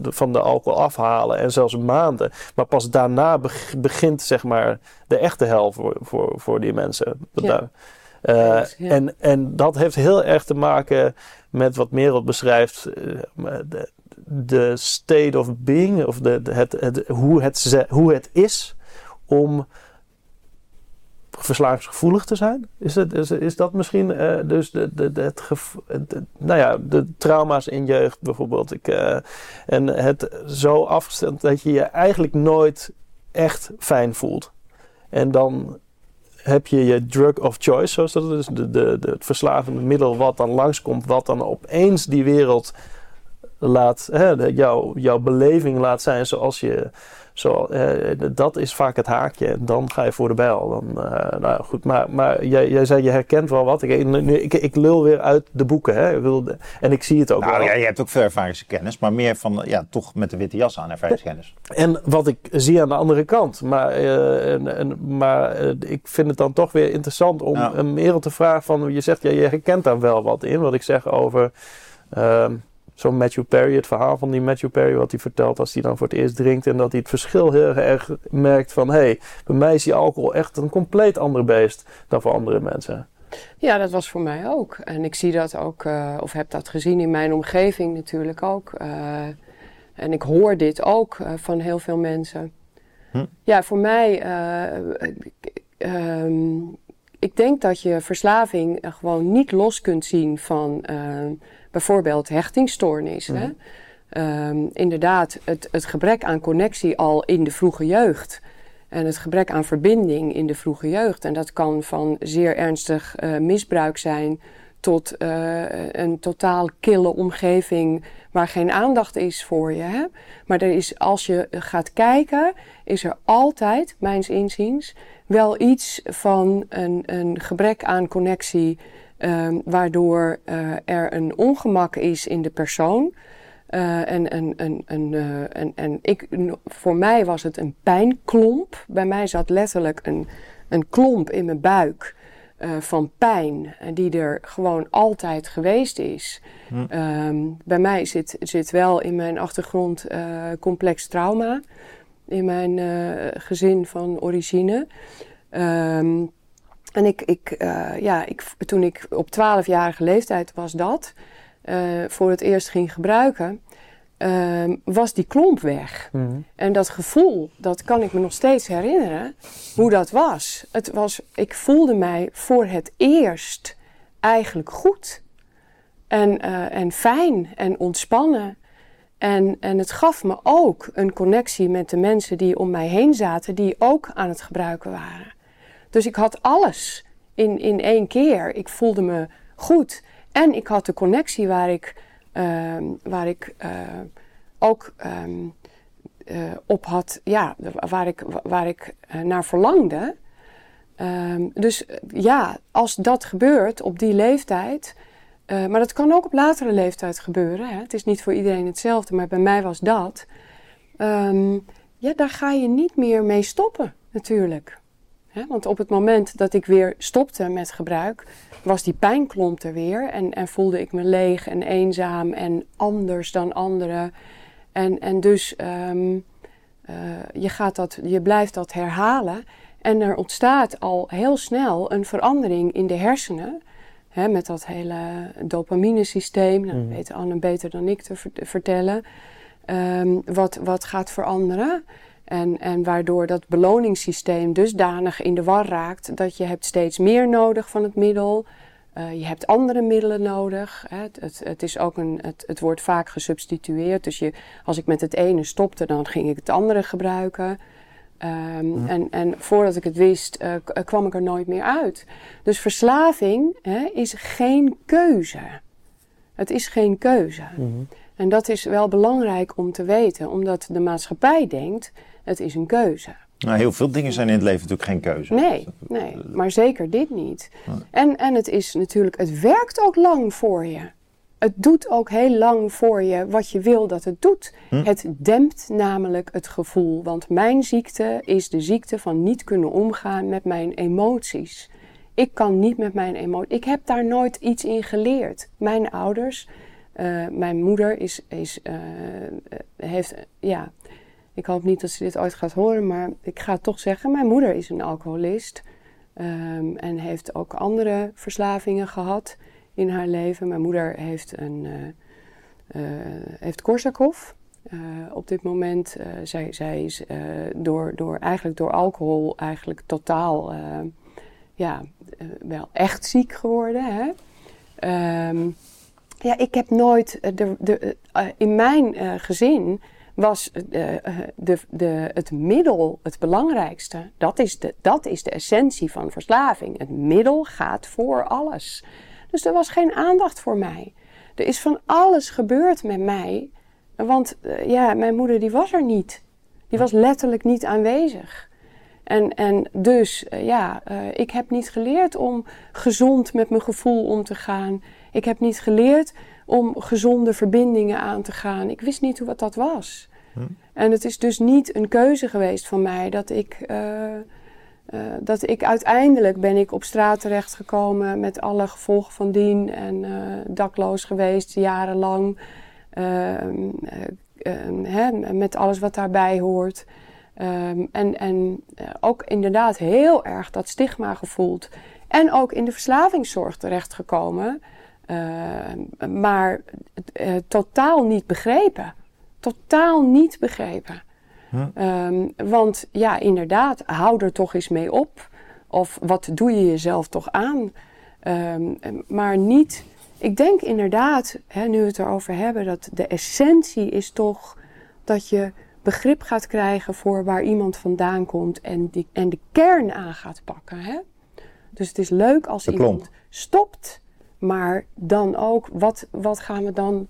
van de alcohol afhalen en zelfs maanden. Maar pas daarna begint zeg maar de echte hel voor, voor, voor die mensen. Ja. Uh, en, en dat heeft heel erg te maken met wat Merel beschrijft. De, de, state of being, of de, het, het, hoe, het, hoe het is om verslavingsgevoelig te zijn? Is, het, is, dat misschien uh, dus de, de, het nou ja, de trauma's in jeugd bijvoorbeeld? Ik, uh, en het zo afgesteld dat je je eigenlijk nooit echt fijn voelt. En dan heb je je drug of choice, zoals dat is, de, de, het verslavende middel wat dan langskomt, wat dan opeens die wereld laat, hè, jou, jouw beleving laat zijn zoals je zo, eh, dat is vaak het haakje. En dan ga je voor de bijl. Dan, uh, nou goed, maar, maar jij, jij zei je herkent wel wat. Ik, ik, ik lul weer uit de boeken. Hè. Ik wil en ik zie het ook nou, wel. Ja, je hebt ook veel ervaringskennis. Maar meer van, ja, toch met de witte jas aan ervaringskennis. En wat ik zie aan de andere kant. Maar, uh, en, en, maar ik vind het dan toch weer interessant om een merel te vragen van... Je zegt, ja, je herkent daar wel wat in. Wat ik zeg over... Ehm, zo'n Matthew Perry, het verhaal van die Matthew Perry, wat hij vertelt als hij dan voor het eerst drinkt. En dat hij het verschil heel erg merkt van, hé, hey, bij mij is die alcohol echt een compleet ander beest dan voor andere mensen. Ja, dat was voor mij ook. En ik zie dat ook, uh, of heb dat gezien in mijn omgeving natuurlijk ook. Uh, en ik hoor dit ook uh, van heel veel mensen. Hm? Ja, voor mij, um, ik denk dat je verslaving gewoon niet los kunt zien van bijvoorbeeld hechtingstoornis. hè? Mhm. Ehm, inderdaad, het, het gebrek aan connectie al in de vroege jeugd. En het gebrek aan verbinding in de vroege jeugd. En dat kan van zeer ernstig uh, misbruik zijn tot uh, een totaal kille omgeving waar geen aandacht is voor je. Hè? Maar er is, als je gaat kijken, is er altijd, mijns inziens, wel iets van een, een gebrek aan connectie Ehm, waardoor uh, er een ongemak is in de persoon. Uh, en, en, en, en, uh, en, en ik, voor mij was het een pijnklomp. Bij mij zat letterlijk een, een klomp in mijn buik van pijn, die er gewoon altijd geweest is. Hm. Um, bij mij zit, zit wel in mijn achtergrond complex trauma. In mijn gezin van origine. Um, en ik, ik, uh, ja, ik, toen ik op 12-jarige leeftijd was dat, uh, voor het eerst ging gebruiken, uh, was die klomp weg. Mm. En dat gevoel, dat kan ik me nog steeds herinneren, hoe dat was. Het was. Ik voelde mij voor het eerst eigenlijk goed. En, uh, en fijn en ontspannen. En, en het gaf me ook een connectie met de mensen die om mij heen zaten, die ook aan het gebruiken waren. Dus ik had alles in, in één keer. Ik voelde me goed. En ik had de connectie waar ik, uh, waar ik uh, ook um, uh, op had, ja, waar ik, waar ik eh, naar verlangde. Um, dus ja, als dat gebeurt op die leeftijd, maar dat kan ook op latere leeftijd gebeuren. Hè? Het is niet voor iedereen hetzelfde, maar bij mij was dat. Ja, daar ga je niet meer mee stoppen natuurlijk. Want op het moment dat ik weer stopte met gebruik, was die pijnklomp er weer. En, en voelde ik me leeg en eenzaam en anders dan anderen. En, en dus ehm, eh, je, gaat dat, je blijft dat herhalen. En er ontstaat al heel snel een verandering in de hersenen. Met dat hele dopamine-systeem. Dat mm. weet Anne beter dan ik te, vertellen. Ehm, wat, wat gaat veranderen. En, en waardoor dat beloningssysteem dusdanig in de war raakt dat je hebt steeds meer nodig van het middel. Uh, je hebt andere middelen nodig. Hè. Het, het, het, is ook een, het, het wordt vaak gesubstitueerd. Dus je, als ik met het ene stopte, dan ging ik het andere gebruiken. Um, en, en voordat ik het wist, uh, kwam ik er nooit meer uit. Dus verslaving hè, is geen keuze. Het is geen keuze. Mm En dat is wel belangrijk om te weten, omdat de maatschappij denkt: het is een keuze. Nou, heel veel dingen zijn in het leven natuurlijk geen keuze. Nee, nee maar zeker dit niet. En, en het is natuurlijk, het werkt ook lang voor je. Het doet ook heel lang voor je wat je wil dat het doet. Hm? Het dempt namelijk het gevoel. Want mijn ziekte is de ziekte van niet kunnen omgaan met mijn emoties. Ik kan niet met mijn emoties. Ik heb daar nooit iets in geleerd. Mijn ouders, uh, mijn moeder is, is, uh, heeft, ja, ik hoop niet dat ze dit ooit gaat horen, maar ik ga toch zeggen. Mijn moeder is een alcoholist um, en heeft ook andere verslavingen gehad in haar leven. Mijn moeder heeft, een, uh, heeft Korsakoff. Uh, op dit moment, zij, zij is door, door, eigenlijk door alcohol eigenlijk totaal ja, wel echt ziek geworden. Hè? Um, ja, ik heb nooit de, de, in mijn gezin was de, de, de, het middel het belangrijkste. Dat is, de, dat is de essentie van verslaving. Het middel gaat voor alles. Dus er was geen aandacht voor mij. Er is van alles gebeurd met mij. Want uh, ja, mijn moeder die was er niet. Die was letterlijk niet aanwezig. En, en dus, ja, ik heb niet geleerd om gezond met mijn gevoel om te gaan. Ik heb niet geleerd om gezonde verbindingen aan te gaan. Ik wist niet hoe wat dat was. Hm. En het is dus niet een keuze geweest van mij dat ik uh, dat ik uiteindelijk ben ik op straat terechtgekomen met alle gevolgen van dien en uh, dakloos geweest jarenlang. Ehm, ehm, hè, met alles wat daarbij hoort. Um, en en ook inderdaad heel erg dat stigma gevoeld. En ook in de verslavingszorg terechtgekomen. Maar totaal niet begrepen. Totaal niet begrepen. Hm. want ja, inderdaad, hou er toch eens mee op. Of wat doe je jezelf toch aan? Um, maar niet. Ik denk inderdaad, hè, nu we het erover hebben, dat de essentie is toch dat je begrip gaat krijgen voor waar iemand vandaan komt en, die, en de kern aan gaat pakken. Hè? Dus het is leuk als iemand stopt, maar dan ook, wat, wat gaan we dan,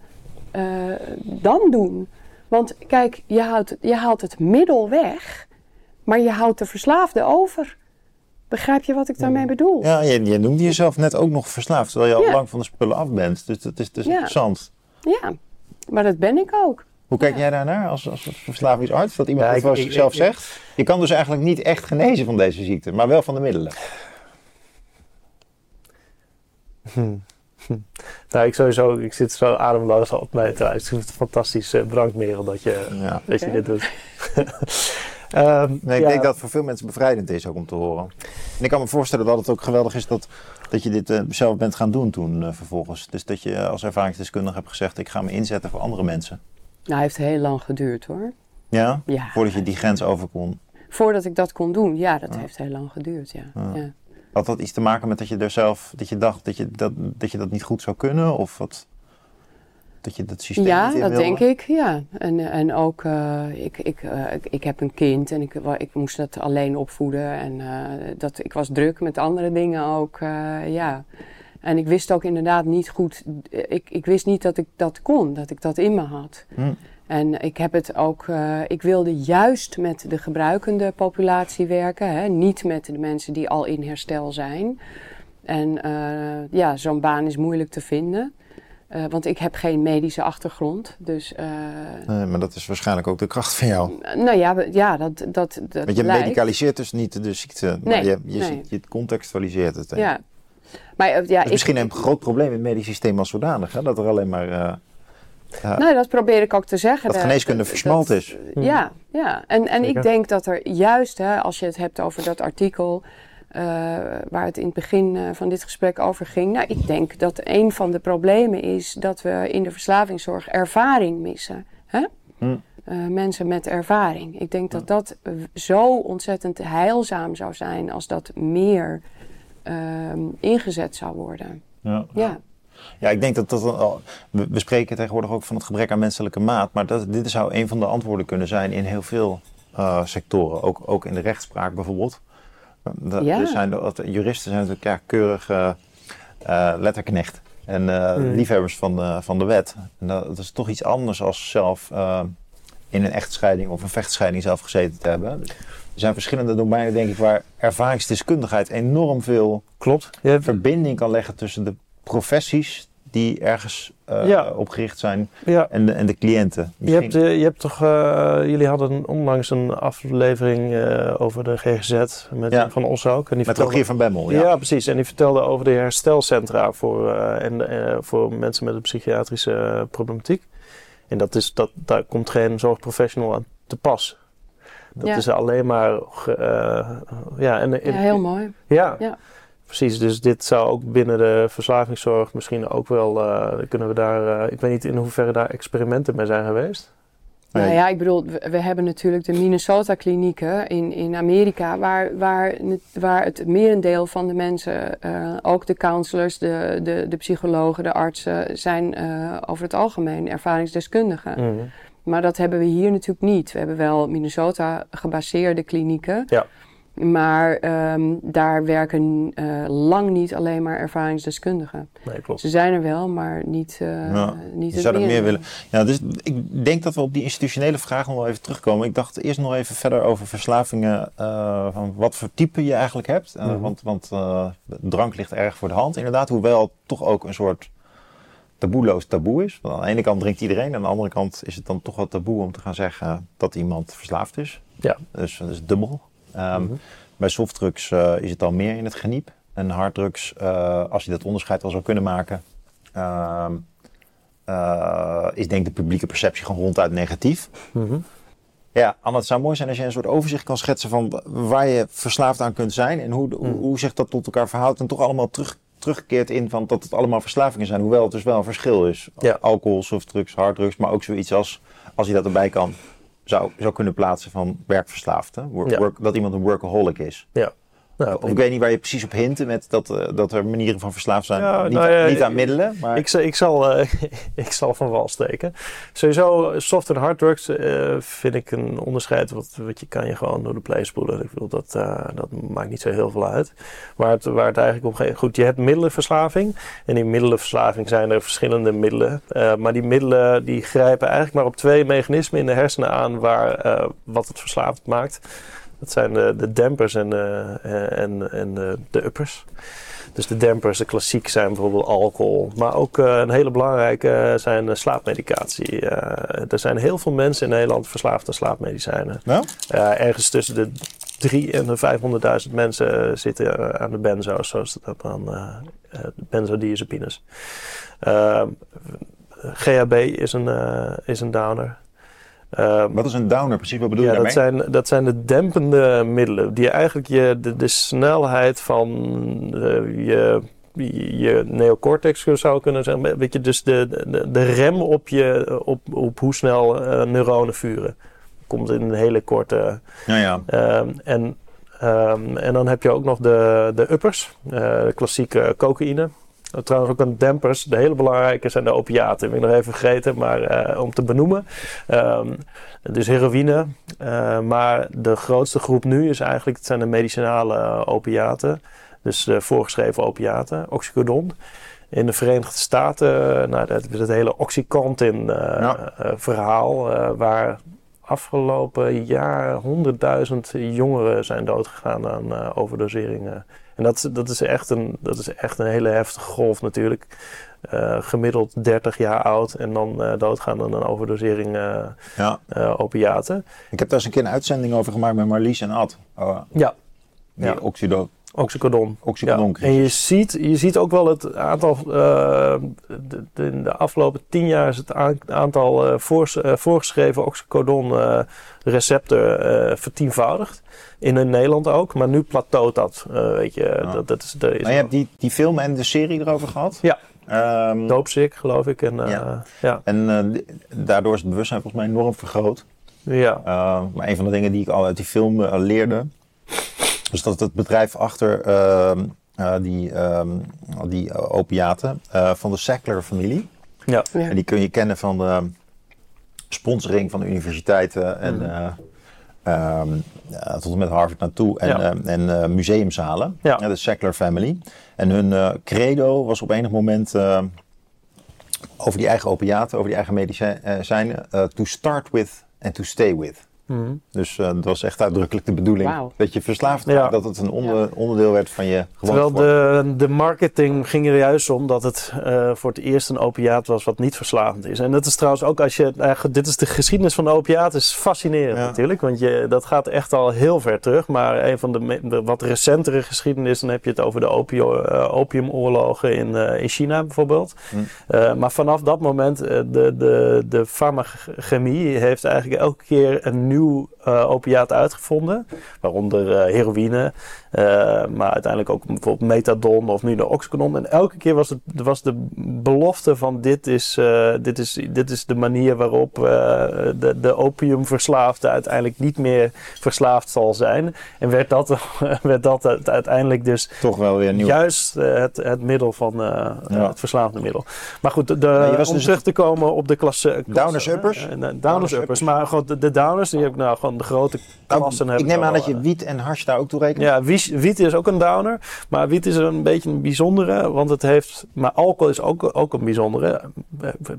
uh, dan doen? Want kijk, je haalt, je haalt het middel weg, maar je houdt de verslaafde over. Begrijp je wat ik daarmee bedoel? Ja, je, je noemde jezelf net ook nog verslaafd, terwijl je al lang van de spullen af bent. Dus dat is, dat is interessant. Ja, maar dat ben ik ook. Hoe kijk jij daarnaar als, als verslavingsarts? Dat iemand ja, dat zichzelf zegt? Je kan dus eigenlijk niet echt genezen van deze ziekte, maar wel van de middelen. Hm. nou, ik sowieso, ik zit zo ademloos op mij te Het is een fantastisch uh, Merel dat je, ja. dat je dit doet. um, nee, ik denk dat het voor veel mensen bevrijdend is ook om te horen. En ik kan me voorstellen dat het ook geweldig is dat, dat je dit uh, zelf bent gaan doen toen uh, vervolgens. Dus dat je als ervaringsdeskundige hebt gezegd, ik ga me inzetten voor andere mensen. Nou, heeft heel lang geduurd hoor. Ja? ja Voordat je die grens over kon? Voordat ik dat kon doen, ja, dat heeft heel lang geduurd, ja. Had dat iets te maken met dat je er zelf, dat je dacht dat je dat, dat, je dat niet goed zou kunnen? Of wat, dat je dat systeem Ja, dat denk ik, ja. En, en ook, uh, ik, ik, uh, ik, ik, heb een kind en ik, ik moest dat alleen opvoeden. En uh, dat, ik was druk met andere dingen ook, ja. En ik wist ook inderdaad niet goed, ik, ik wist niet dat ik dat kon, dat ik dat in me had. Hm. En ik heb het ook, uh, ik wilde juist met de gebruikende populatie werken, hè, niet met de mensen die al in herstel zijn. En uh, ja, zo'n baan is moeilijk te vinden. Uh, want ik heb geen medische achtergrond. Dus, uh, nee, maar dat is waarschijnlijk ook de kracht van jou. Nou ja, ja dat, dat, dat Want je medicaliseert dus niet de ziekte, nee, maar je, je, nee. je contextualiseert het. Ja. Maar, ja, is misschien een groot probleem in het medisch systeem als zodanig. Hè? Dat er alleen maar... Ja, nou, dat probeer ik ook te zeggen. Dat geneeskunde versmalt is. Ja, ja. en, en ik denk dat er juist, hè, als je het hebt over dat artikel... Uh, waar het in het begin uh, van dit gesprek over ging. Nou, ik denk dat een van de problemen is dat we in de verslavingszorg ervaring missen. Hè? Hm. Uh, mensen met ervaring. Ik denk dat dat zo ontzettend heilzaam zou zijn als dat meer ehm, ingezet zou worden. Ja. ja. Ja, ik denk dat dat. We spreken tegenwoordig ook van het gebrek aan menselijke maat. Maar dat, dit zou een van de antwoorden kunnen zijn in heel veel sectoren. Ook, ook in de rechtspraak bijvoorbeeld. De, ja. zijn de, juristen zijn natuurlijk ja, keurige uh, letterknecht en uh, liefhebbers van de, van de wet. En dat, is toch iets anders als zelf in een echtscheiding of een vechtscheiding zelf gezeten te hebben. Er zijn verschillende domeinen, denk ik, waar ervaringsdeskundigheid enorm veel Klopt. verbinding kan leggen tussen de professies die ergens uh, ja. opgericht zijn en, de, en de cliënten. Je hebt, uh, je hebt toch, uh, jullie hadden onlangs een aflevering over de GGZ met ja. Van Os ook. En die met Rogier van Bemmel, ja. ja. precies. En die vertelde over de herstelcentra voor, en, voor mensen met een psychiatrische problematiek. En dat is, dat, daar komt geen zorgprofessional aan te pas. Dat is alleen maar... ja, en, ja, heel mooi. ja. Precies, dus dit zou ook binnen de verslavingszorg misschien ook wel, uh, kunnen we daar, uh, ik weet niet in hoeverre daar experimenten mee zijn geweest. Nou ja, ik bedoel, we, hebben natuurlijk de Minnesota-klinieken in, in Amerika, waar, waar, waar het merendeel van de mensen, uh, ook de counselors, de, de, de psychologen, de artsen, zijn over het algemeen ervaringsdeskundigen. Mm Maar dat hebben we hier natuurlijk niet. We hebben wel Minnesota-gebaseerde klinieken. Ja. Maar um, daar werken uh, lang niet alleen maar ervaringsdeskundigen. Nee, klopt. Ze zijn er wel, maar niet, uh, ja, niet je zou dat meer willen. Ja, dus ik denk dat we op die institutionele vraag nog wel even terugkomen. Ik dacht eerst nog even verder over verslavingen. Uh, van wat voor type je eigenlijk hebt. Mm -hmm. Want, want drank ligt erg voor de hand, inderdaad. Hoewel het toch ook een soort taboeloos taboe is. Want aan de ene kant drinkt iedereen. Aan de andere kant is het dan toch wat taboe om te gaan zeggen dat iemand verslaafd is. Ja. Dus dat is dubbel. Um. Bij softdrugs uh, is het al meer in het geniep. En harddrugs, uh, als je dat onderscheid wel zou kunnen maken, uh, is denk ik de publieke perceptie gewoon ronduit negatief. Mm-hmm. Ja, Anna, het zou mooi zijn als je een soort overzicht kan schetsen van waar je verslaafd aan kunt zijn en hoe, mm. hoe zich dat tot elkaar verhoudt en toch allemaal terug, teruggekeerd in van dat het allemaal verslavingen zijn, hoewel het dus wel een verschil is. Ja. Alcohol, softdrugs, harddrugs, maar ook zoiets als, als je dat erbij kan, zou, zou kunnen plaatsen van werkverslaafde. Work, dat iemand een workaholic is. Ja. Nou, of ik, weet niet waar je precies op hinten met dat, uh, dat er manieren van verslaafd zijn. Ja, niet, nou ja, niet, aan middelen. Maar... Ik, ik, zal, uh, ik zal van wal steken. Sowieso, soft en hard drugs uh, vind ik een onderscheid. Wat, wat je kan je gewoon door de play spoelen. Ik bedoel, dat, dat maakt niet zo heel veel uit. Waar het, waar het eigenlijk om gaat. Goed, je hebt middelenverslaving. En in middelenverslaving zijn er verschillende middelen. maar die middelen die grijpen eigenlijk maar op twee mechanismen in de hersenen aan. Waar, wat het verslaafd maakt. Dat zijn de, de dempers en, uh, en, en de, de uppers. Dus de dempers, de klassiek zijn bijvoorbeeld alcohol. Maar ook uh, een hele belangrijke zijn slaapmedicatie. Er zijn heel veel mensen in Nederland verslaafd aan slaapmedicijnen. Nou? ergens tussen de 3 en de 500.000 mensen zitten aan de benzo's, zoals dat dan de benzodiazepines. GHB is een, is een downer. Um, Wat is een downer precies? Wat bedoel ja, je daarmee? Dat zijn, dat zijn de dempende middelen. Die eigenlijk je, de, de snelheid van uh, je, je neocortex zou kunnen zeggen. Weet je, dus de, de, de rem op, je, op, op hoe snel uh, neuronen vuren. Komt in een hele korte... Ja, ja. Um, en, um, en dan heb je ook nog de, de uppers. Uh, de klassieke cocaïne. Trouwens ook een dempers. De hele belangrijke zijn de opiaten. Ik ben nog even vergeten, maar uh, om te benoemen. Um, dus heroïne. Uh, maar de grootste groep nu is eigenlijk, het zijn de medicinale opiaten. Dus de voorgeschreven opiaten, oxycodon. In de Verenigde Staten, nou, dat is het hele Oxycontin uh, ja. waar afgelopen jaar honderdduizend jongeren zijn doodgegaan aan overdoseringen En dat, dat, is echt een, dat is echt een hele heftige golf natuurlijk. Uh, gemiddeld 30 jaar oud en dan uh, doodgaan aan een overdosering uh, ja. opiaten. Ik heb daar eens een keer een uitzending over gemaakt met Marlies en Ad. Oh, ja. Die ja. oxido Oxycodon. Oxycodon ja. En je ziet, je ziet ook wel het aantal, uh, de, de, in de afgelopen tien jaar is het aantal uh, voor, uh, voorgeschreven oxycodon recepten vertienvoudigd. In Nederland ook, maar nu plateaut dat. weet je, ja. dat, dat is, dat is maar je hebt die, die film en de serie erover gehad? Ja. Um, Doopsick, geloof ik. En, ja. ja. en daardoor is het bewustzijn volgens mij enorm vergroot. Ja. maar een van de dingen die ik al uit die film leerde dus dat het bedrijf achter uh, uh, die, uh, die opiaten uh, van de Sackler-familie. Ja. ja. En die kun je kennen van de sponsoring van de universiteiten en mm. tot en met Harvard naartoe en, ja. en museumzalen. Ja. de Sackler family. En hun credo was op enig moment over die eigen opiaten, over die eigen medicijnen, to start with and to stay with. Mm. Dus uh, dat was echt uitdrukkelijk de bedoeling wow. dat je verslaafd ja. dat het een onder, ja. onderdeel werd van je Terwijl de, de marketing ging er juist om dat het uh, voor het eerst een opiaat was wat niet verslavend is. En dat is trouwens ook als je, uh, dit is de geschiedenis van de opiaat, is fascinerend ja. natuurlijk. Want je, dat gaat echt al heel ver terug. Maar een van de, de wat recentere geschiedenis, dan heb je het over de opio, opiumoorlogen in, in China bijvoorbeeld. Mm. maar vanaf dat moment, de, de, de farmachemie heeft eigenlijk elke keer een nieuw uh, opiaat uitgevonden. Waaronder uh, heroïne, maar uiteindelijk ook bijvoorbeeld methadon of nu de oxycodon. En elke keer was, het, was de belofte van dit is, dit is, dit is de manier waarop de, de opiumverslaafde uiteindelijk niet meer verslaafd zal zijn. En werd dat, werd dat uiteindelijk dus toch wel weer nieuw. juist het, het middel van ja. het verslavende middel. Maar goed, de, de, om dus terug te komen op de klasse... Downers-uppers? Downers-uppers, maar goed, de, de downers die heb ik nou gewoon de grote klassen. Nou, ik neem aan dat je wiet en hash daar ook toe rekent. Ja, wiet is ook een downer. Maar wiet is een beetje een bijzondere. Want het heeft... Maar alcohol is ook, ook een bijzondere.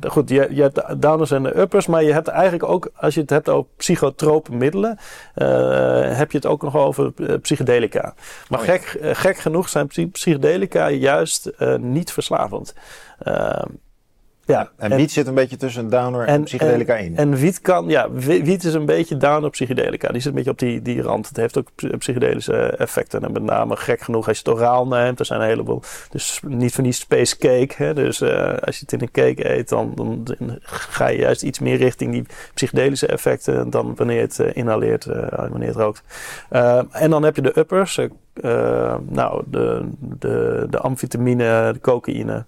Goed, je, je hebt de downers en de uppers. Maar je hebt eigenlijk ook... Als je het hebt over psychotrope middelen... Uh, heb je het ook nog over uh, psychedelica. Maar oh, ja. gek, uh, gek genoeg zijn psychedelica juist niet verslavend. Ehm, ja, en, en wiet zit een beetje tussen downer en, en psychedelica in. En wiet kan, ja, wiet is een beetje downer psychedelica. Die zit een beetje op die, die rand. Het heeft ook psychedelische effecten. En met name gek genoeg als je het oraal neemt. Er zijn een heleboel, dus niet van die space cake. Hè. Dus uh, als je het in een cake eet, dan, dan, dan, ga je juist iets meer richting die psychedelische effecten. Dan wanneer je het uh, inhaleert, uh, wanneer het rookt. en dan heb je de uppers. nou, de, de, de amfetamine, de cocaïne.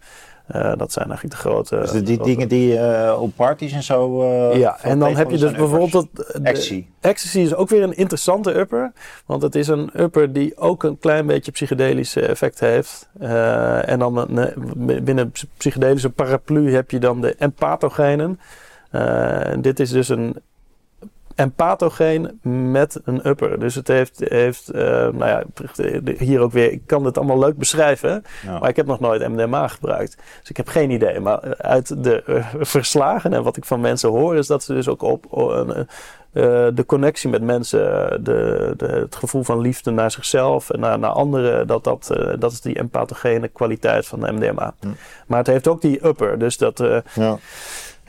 Uh, dat zijn eigenlijk de grote. Dus de, die grote... dingen die uh, op parties en zo. Uh, ja, en dan heb je dus bijvoorbeeld. Ecstasy. Ecstasy is ook weer een interessante upper. Want het is een upper die ook een klein beetje psychedelische effect heeft. en dan binnen psychedelische paraplu heb je dan de empathogenen. dit is dus een en pathogeen met een upper. Dus het heeft, heeft uh, nou ja, hier ook weer, ik kan het allemaal leuk beschrijven, ja. maar ik heb nog nooit MDMA gebruikt. Dus ik heb geen idee. Maar uit de uh, verslagen en wat ik van mensen hoor, is dat ze dus ook op uh, de connectie met mensen, de, de, het gevoel van liefde naar zichzelf en naar, naar anderen, dat, dat, dat is die empathogene kwaliteit van de MDMA. Hm. Maar het heeft ook die upper, dus dat... ja.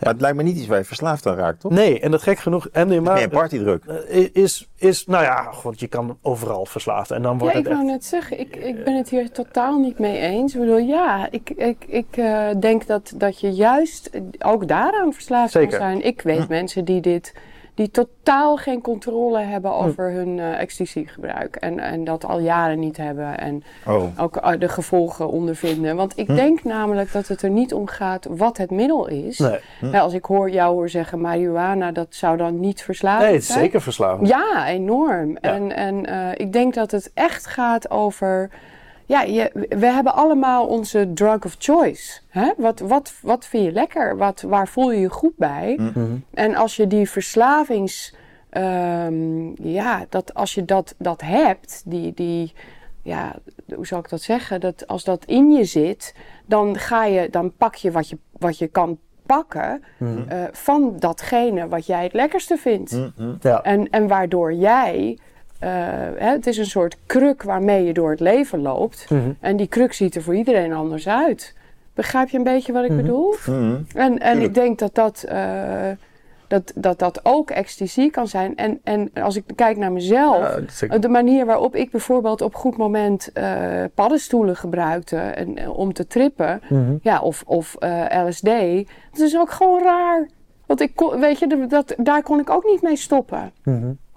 Maar het lijkt me niet iets waar je verslaafd aan raakt, toch? Nee, en dat gek genoeg... MDMA meer partydruk. Is, is, nou ja, god, je kan overal verslaafd. En dan wordt ja, het ik wou net zeggen, ik, ik ben het hier totaal niet mee eens. Ik bedoel, ja, ik, ik, ik uh, denk dat, dat je juist ook daaraan verslaafd Zeker. kan zijn. Ik weet hm. mensen die dit die totaal geen controle hebben over hm. hun uh, ecstasy-gebruik. En, en dat al jaren niet hebben. En oh. ook uh, de gevolgen ondervinden. Want ik hm. denk namelijk dat het er niet om gaat wat het middel is. Nee. Hm. Ja, als ik hoor jou hoor zeggen marihuana, dat zou dan niet verslavend zijn. Nee, het is zeker verslavend. Ja, enorm. Ja. En, en uh, ik denk dat het echt gaat over ja, je, we hebben allemaal onze drug of choice. Hè? Wat, wat, wat vind je lekker? Wat, waar voel je je goed bij? Mm -hmm. En als je die verslavings... Um, ja, dat als je dat, dat hebt, die, die... Ja, hoe zou ik dat zeggen? Dat als dat in je zit, dan, ga je, dan pak je wat je, wat je kan pakken Mhm. mm -hmm. uh, van datgene wat jij het lekkerste vindt. Mm -hmm. Ja. En, en waardoor jij eh, hè, het is een soort kruk waarmee je door het leven loopt. Mhm. En die kruk ziet er voor iedereen anders uit. Begrijp je een beetje wat ik Mhm. bedoel? Mhm. En, en ik denk dat dat, eh, dat, dat dat ook ecstasy kan zijn. En, en als ik kijk naar mezelf, Ja, de manier waarop ik bijvoorbeeld op goed moment eh, paddenstoelen gebruikte en, om te trippen, ja, of, of eh, LSD, dat is ook gewoon raar. Want ik kon, weet je, dat- dat, daar kon ik ook niet mee stoppen.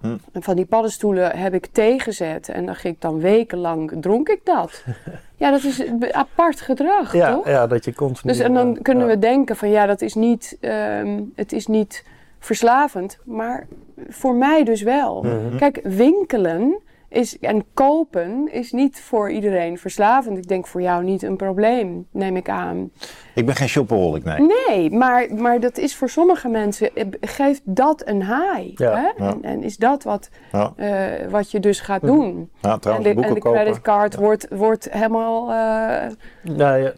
Mhm. En van die paddenstoelen heb ik tegenzet en dan ging ik dan wekenlang, dronk ik dat. ja, dat is apart gedrag, Ja, toch? ja, dat je continu... Dus en dan kunnen ja. we denken van ja, dat is niet, ehm, het is niet verslavend, maar voor mij dus wel. Mhm. Kijk, winkelen is, en kopen is niet voor iedereen verslavend. Ik denk voor jou niet een probleem, neem ik aan. Ik ben geen shopaholic, nee. Nee, maar, maar dat is voor sommige mensen, eh, geeft dat een high. Ja, hè? ja. En, en is dat wat, Ja, eh, wat je dus gaat doen. ja En trouwens, de, en de creditcard wordt, wordt helemaal, eh, Ja, ja,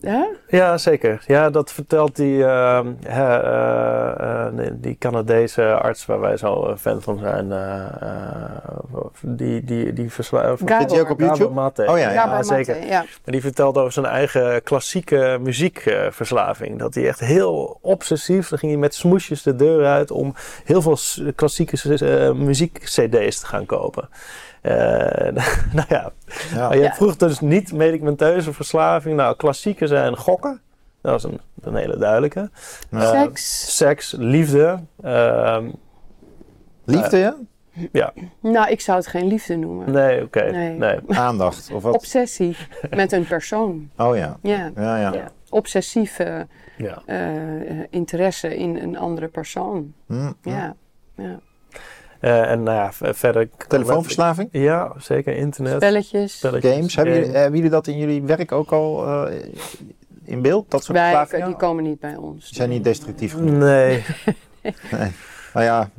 hè? ja, zeker. Ja, dat vertelt die, ehm, hè, eh, eh, die- Canadese arts waar wij zo fan van zijn. eh, eh, die, die, die versla- Gabor. Zit die ook op YouTube? Mate. Oh ja, ja. Zeker. ja. En die vertelt over zijn eigen klassieke muziekverslaving. dat hij echt heel obsessief, dan ging hij met smoesjes de deur uit om heel veel klassieke eh, muziek-cd's te gaan kopen. Eh, nou ja, Ja. maar je Ja. vroeg dus niet medicamenteuze verslaving. Nou, klassieke zijn gokken. Dat is een, een hele duidelijke. Ja. Eh, Seks. Seks, liefde. ehm, Liefde, ja? ja, Nou, ik zou het geen liefde noemen. nee, oké. Nee. nee. Aandacht, of wat? Obsessie met een persoon. Oh ja. Ja. Ja, ja. ja. Obsessieve Ja. eh, eh, interesse in een andere persoon. Hm. Ja. ja. Eh, en nou ja, verder... Telefoonverslaving? Ja, zeker. Internet. Spelletjes. spelletjes, Games? Hebben jullie, games. hebben jullie dat in jullie werk ook al eh, in beeld? Dat soort Wij, verslavingen? die komen niet bij ons. Die zijn niet destructief genoeg. Nee. Nou ja,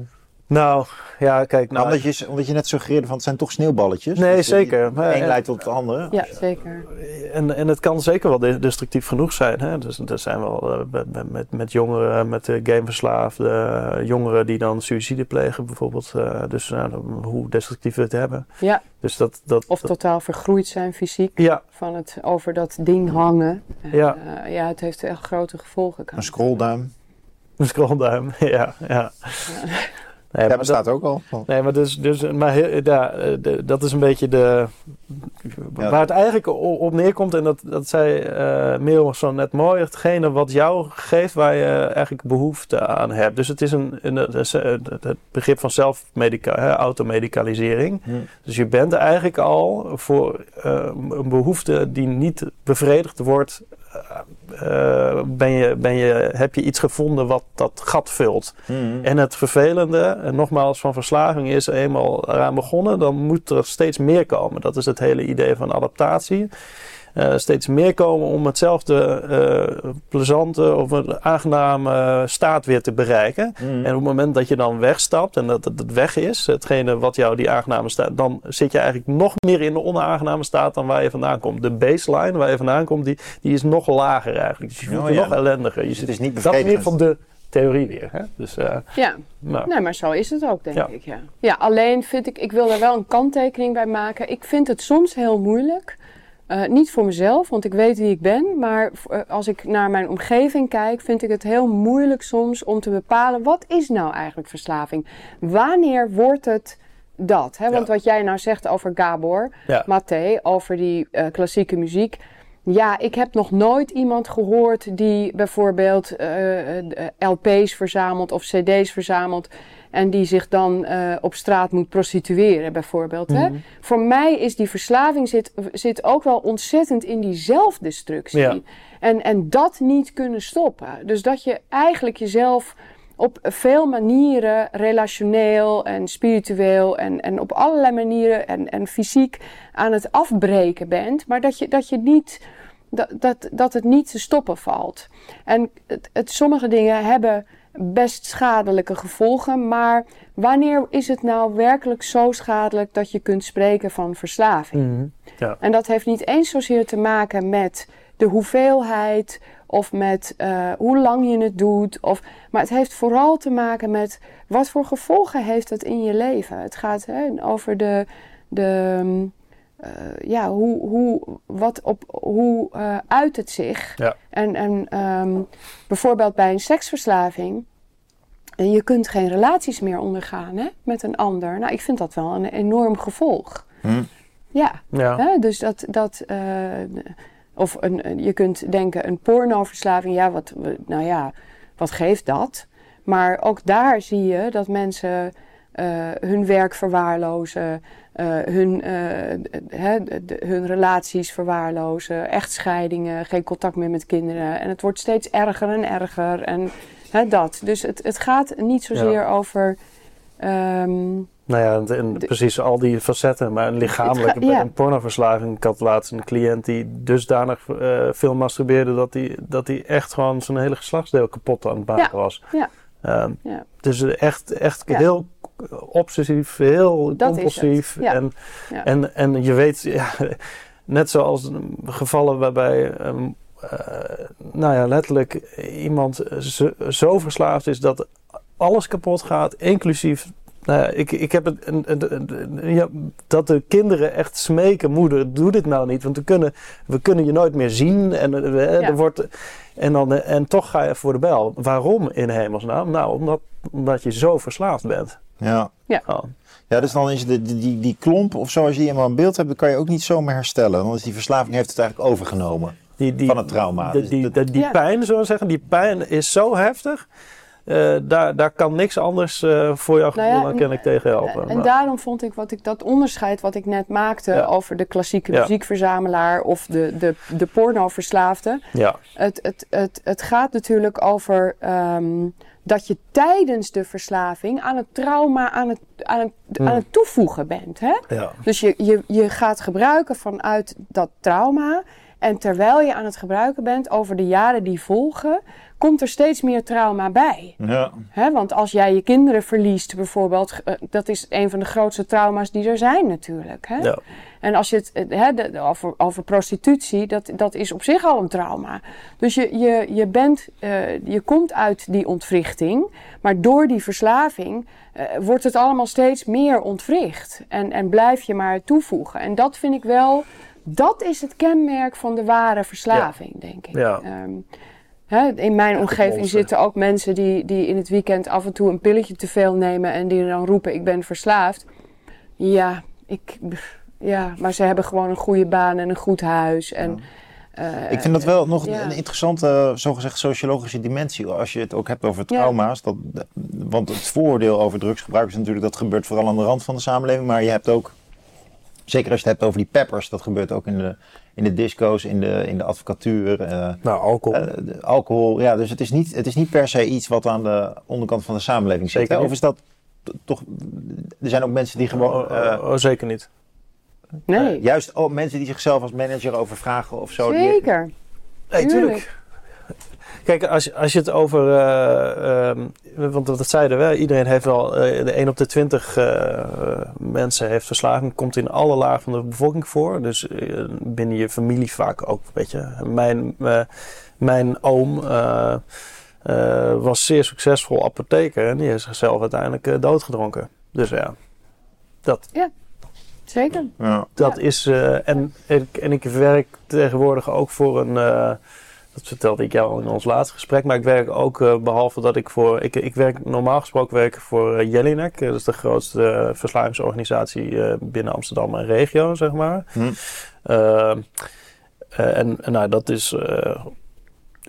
Nou, ja, kijk. Nou, omdat, je, omdat je net suggereerde van het zijn toch sneeuwballetjes. Nee, Dus, eh, zeker. Maar- Eén leidt tot het andere. Ja, zeker. En, en het kan zeker wel de- destructief genoeg zijn. Hè? Dus er zijn wel eh, met- met, jongeren, met uh, gameverslaafde, eh, jongeren die dan suïcide plegen bijvoorbeeld. Eh, dus nou, hoe destructief we het hebben. Ja, Dus dat, dat, of dat- totaal vergroeid zijn fysiek. ja, Van het over dat ding hangen. Ja. Eh, ja, het heeft echt grote gevolgen. Een scrollduim. een scrollduim. ja, ja. Nee, Ja, maar bestaat ook al. Nee, maar, dus, dus, maar heel, ja, eh, dat is een beetje de. Ja. Waar het eigenlijk op neerkomt, en dat, dat zei eh Merel zo net mooi, hetgene wat jou geeft waar je eigenlijk behoefte aan hebt. Dus het is een, een, een- het begrip van zelfmedica, automedicalisering. Hm. Dus je bent eigenlijk al voor eh, een behoefte die niet bevredigd wordt. Eh, ben je, ben je, heb je iets gevonden wat dat gat vult? Hm. En het vervelende, en nogmaals van verslaving, is eenmaal eraan begonnen, dan moet er steeds meer komen. Dat is het hele idee van adaptatie. Eh, steeds meer komen om hetzelfde eh, plezante of een aangename staat weer te bereiken. Hm. En op het moment dat je dan wegstapt en dat het het weg is, hetgene wat jou die aangename staat, dan zit je eigenlijk nog meer in de onaangename staat dan waar je vandaan komt. De baseline waar je vandaan komt, die, die is nog lager eigenlijk. Dus je voelt Oh, je ja. nog ellendiger. Je Dus zit, het is niet dat is in ieder geval de theorie weer. Hè? Dus, eh, Ja, nou. nee, maar zo is het ook, denk Ja. ik. Ja. ja, alleen vind ik, ik wil daar wel een kanttekening bij maken. Ik vind het soms heel moeilijk. Eh, niet voor mezelf, want ik weet wie ik ben. Maar eh, als ik naar mijn omgeving kijk, vind ik het heel moeilijk soms om te bepalen: wat is nou eigenlijk verslaving? Wanneer wordt het dat? Hè? Want Ja. wat jij nou zegt over Gabor, Ja. Maté, over die eh, klassieke muziek. Ja, ik heb nog nooit iemand gehoord die bijvoorbeeld LP's verzamelt of CD's verzamelt. En die zich dan eh, op straat moet prostitueren, bijvoorbeeld. hè? Mhm. Voor mij is die verslaving zit, zit ook wel ontzettend in die zelfdestructie. Ja. En, en dat niet kunnen stoppen. Dus dat je eigenlijk jezelf op veel manieren, relationeel en spiritueel en, en op allerlei manieren en, en fysiek aan het afbreken bent. Maar dat je, dat je niet, dat, dat, dat het niet te stoppen valt. En het, het, sommige dingen hebben best schadelijke gevolgen, maar wanneer is het nou werkelijk zo schadelijk dat je kunt spreken van verslaving? Mhm. Ja. En dat heeft niet eens zozeer te maken met de hoeveelheid of met uh, hoe lang je het doet. Of, maar het heeft vooral te maken met wat voor gevolgen heeft het in je leven. Het gaat hè, over de, de uh, ja, hoe, hoe, wat op, hoe uh, uit het zich. Ja. En, en um, bijvoorbeeld bij een seksverslaving. En je kunt geen relaties meer ondergaan hè, met een ander. Nou, ik vind dat wel een enorm gevolg. Hm. Ja, Ja. Hè, dus dat, dat uh, of een, je kunt denken een pornoverslaving, ja, wat, nou ja, wat geeft dat? Maar ook daar zie je dat mensen uh, hun werk verwaarlozen, uh, hun, he, de, hun relaties verwaarlozen, echtscheidingen, geen contact meer met kinderen. En het wordt steeds erger en erger en he, dat. Dus het, het gaat niet zozeer Ja. over... Um, Nou ja, en, en De- precies al die facetten. Maar een lichamelijke ga- ja. een pornoverslaving. Ik had laatst een cliënt die dusdanig eh, veel masturbeerde... dat hij dat die echt gewoon zijn hele geslachtsdeel kapot aan het maken was. ja. Ehm, Ja. Dus echt, echt heel obsessief, heel Dat compulsief. ja. En, Ja. en, en je weet, ja, net zoals gevallen waarbij... ehm, eh, nou ja, letterlijk iemand zo, zo verslaafd is dat alles kapot gaat, inclusief nou ja, ik, ik heb het, een- een- een- een- ja, dat de kinderen echt smeken, moeder, doe dit nou niet, want we kunnen, we kunnen je nooit meer zien en, eh, we- Ja. er wordt, en, dan, eh, en toch ga je voor de bel. Waarom in hemelsnaam? Nou, omdat, omdat je zo verslaafd bent. Ja. Gewoon. Ja, dus dan is de, die, die, die klomp of zo, als je die eenmaal in beeld hebt, dan kan je ook niet zomaar herstellen. Dan is die verslaving heeft het eigenlijk overgenomen Die, die, van het trauma. de- Dus die, die Ja. pijn, zullen we zeggen, die pijn is zo heftig. Eh, daar, daar kan niks anders eh, voor jouw Nou ja, dan kan ik tegen helpen. En, en daarom vond ik wat ik dat onderscheid wat ik net maakte Ja. over de klassieke Ja. muziekverzamelaar of de, de, de pornoverslaafde. ja, Het, het, het, het gaat natuurlijk over ehm, dat je tijdens de verslaving aan het trauma aan het, aan het, Hmm. aan het toevoegen bent. Hè? ja, Dus je, je, je gaat gebruiken vanuit dat trauma. En terwijl je aan het gebruiken bent over de jaren die volgen, komt er steeds meer trauma bij. ja. Hè, want als jij je kinderen verliest, bijvoorbeeld, eh, dat is een van de grootste trauma's die er zijn natuurlijk. Hè? ja. En als je het eh, hè, de- over, over prostitutie, dat, dat is op zich al een trauma. Dus je, je, je, bent, eh, je komt uit die ontwrichting, maar door die verslaving wordt het allemaal steeds meer ontwricht. En, en blijf je maar toevoegen. En dat vind ik wel, dat is het kenmerk van de ware verslaving, denk ik. Ja. Ehm, hè, in mijn omgeving zitten ook mensen die, die in het weekend af en toe een pilletje te veel nemen en die dan roepen: Ik ben verslaafd. Ja, ik, ja, maar ze hebben gewoon een goede baan en een goed huis. En, eh, Ik vind dat wel nog ja. een interessante, zogezegd sociologische dimensie. Als je het ook hebt over Ja. trauma's. Dat, want het vooroordeel over drugsgebruik is natuurlijk, dat gebeurt vooral aan de rand van de samenleving. Maar je hebt ook, zeker als je het hebt over die peppers, dat gebeurt ook in de, in de disco's, in de, in de advocatuur. eh, Nou, alcohol. eh, alcohol, ja, dus het is, niet, het is niet per se iets wat aan de onderkant van de samenleving zit. Zeker hè? Of is dat toch, er zijn ook mensen die gewoon, oh, eh, oh, oh, zeker niet. nee, juist oh, mensen die zichzelf als manager overvragen of zo. die- zeker. Nee, Tuurlijk. tuurlijk. Kijk, als, je- als je het over. eh, ehm, want dat zeiden we, iedereen heeft wel. eh, de 1 op de 20 eh, mensen heeft verslaving. Komt in alle lagen van de bevolking voor. Dus binnen je familie vaak ook. Weet je, mijn, eh, mijn oom. eh, eh, was zeer succesvol apotheker en die heeft zichzelf uiteindelijk eh, doodgedronken. Dus ja, dat, Zeker. Ja. dat Ja. is. eh, en, ik- en ik werk tegenwoordig ook voor een. Eh, dat vertelde ik jou al in ons laatste gesprek. Maar ik werk ook, eh, behalve dat ik voor. Ik, ik werk normaal gesproken werk voor eh, Jelinek. Dat is de grootste eh, verslavingsorganisatie eh, binnen Amsterdam en regio, zeg maar. Hm. Eh, eh, en nou, dat is eh,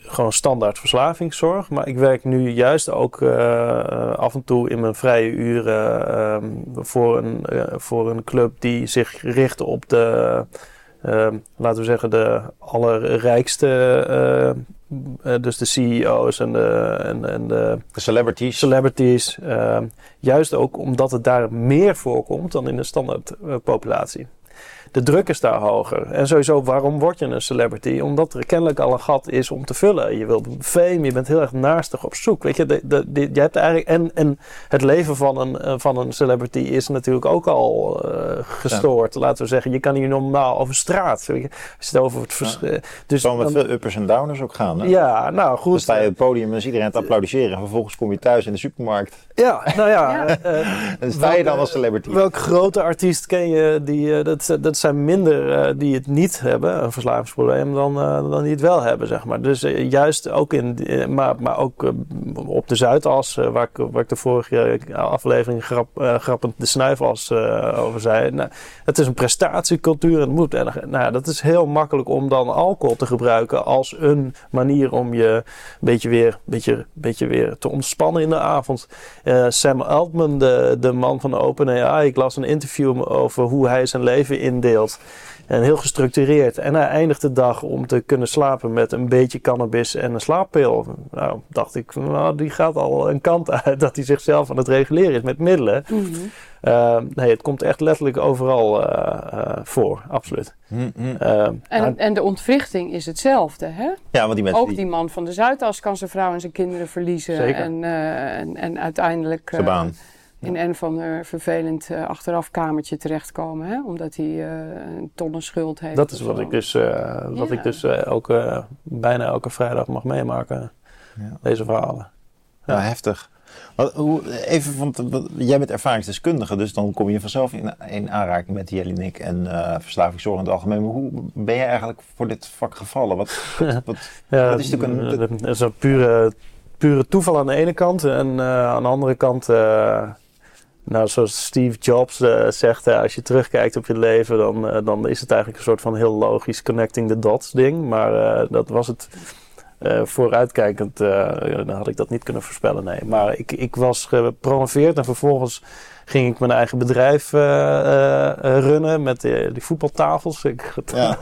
gewoon standaard verslavingszorg. Maar ik werk nu juist ook eh, eh, af en toe in mijn vrije uren ehm, voor, een, eh, voor een club die zich richt op de, ehm, laten we zeggen, de allerrijkste. eh, eh, dus de CEO's en de, en, en de De celebrities. celebrities. ehm, juist ook omdat het daar meer voorkomt dan in de standaard eh, populatie. De druk is daar hoger. En sowieso, waarom word je een celebrity? Omdat er kennelijk al een gat is om te vullen. Je wilt fame, je bent heel erg naastig op zoek. Weet je, de, de, je hebt eigenlijk. En, en het leven van een, eh, van een celebrity is natuurlijk ook al uh, gestoord. Laten we zeggen, je kan hier normaal over straat. Weet je, als het over het ja. dus dan met veel uppers en downers ook gaan. Hè? Ja, nou goed. Dan sta je op het podium en is iedereen te applaudisseren. En vervolgens kom je thuis in de supermarkt. Ja, nou ja. ja. Uh, en sta je dan als celebrity. Welk grote artiest ken je die. dat, dat zijn minder die het niet hebben, een verslavingsprobleem, dan, dan die het wel hebben, zeg maar. Dus juist ook in. maar, maar ook op de Zuidas, waar, ik, waar ik de vorige aflevering grap, grappend de snuifas over zei. Nou, het is een prestatiecultuur en het moet. En, nou, dat is heel makkelijk om dan alcohol te gebruiken als een manier om je een beetje weer, beetje, beetje weer te ontspannen in de avond. Sam Altman, de, de man van OpenAI, ik las een interview over hoe hij zijn leven En heel gestructureerd. En hij eindigt de dag om te kunnen slapen met een beetje cannabis en een slaappil. Nou, dacht ik, nou, die gaat al een kant uit dat hij zichzelf aan het reguleren is met middelen. Mm nee, het komt echt letterlijk overal uh, uh, voor, absoluut. Mm -hmm. en, en, de ontwrichting is hetzelfde, hè? Ja, want die mensen Ook die... man van de Zuidas kan zijn vrouw en zijn kinderen verliezen. Zeker. En, en, en uiteindelijk... Zijn baan in een van een vervelend uh, achteraf kamertje terechtkomen. Hè? Omdat hij uh, een tonnen schuld heeft. Dat is wat ik dus, uh, wat ik dus elke, bijna elke vrijdag mag meemaken. Ja. Deze verhalen. Ja, ja heftig. Wat, hoe, even, want jij bent ervaringsdeskundige, dus dan kom je vanzelf in, in aanraking met Jelinek en verslavingszorg in het algemeen. Maar hoe ben jij eigenlijk voor dit vak gevallen? Wat, wat, wat, ja, wat is natuurlijk een... Dat is een pure, pure toeval aan de ene kant en aan de andere kant nou, zoals Steve Jobs uh, zegt, als je terugkijkt op je leven, dan, uh, dan is het eigenlijk een soort van heel logisch connecting the dots ding. Maar uh, dat was het vooruitkijkend, dan had ik dat niet kunnen voorspellen, nee. Maar ik, ik was gepromoveerd en vervolgens ging ik mijn eigen bedrijf uh, uh, runnen met die, die voetbaltafels. Ik, ja.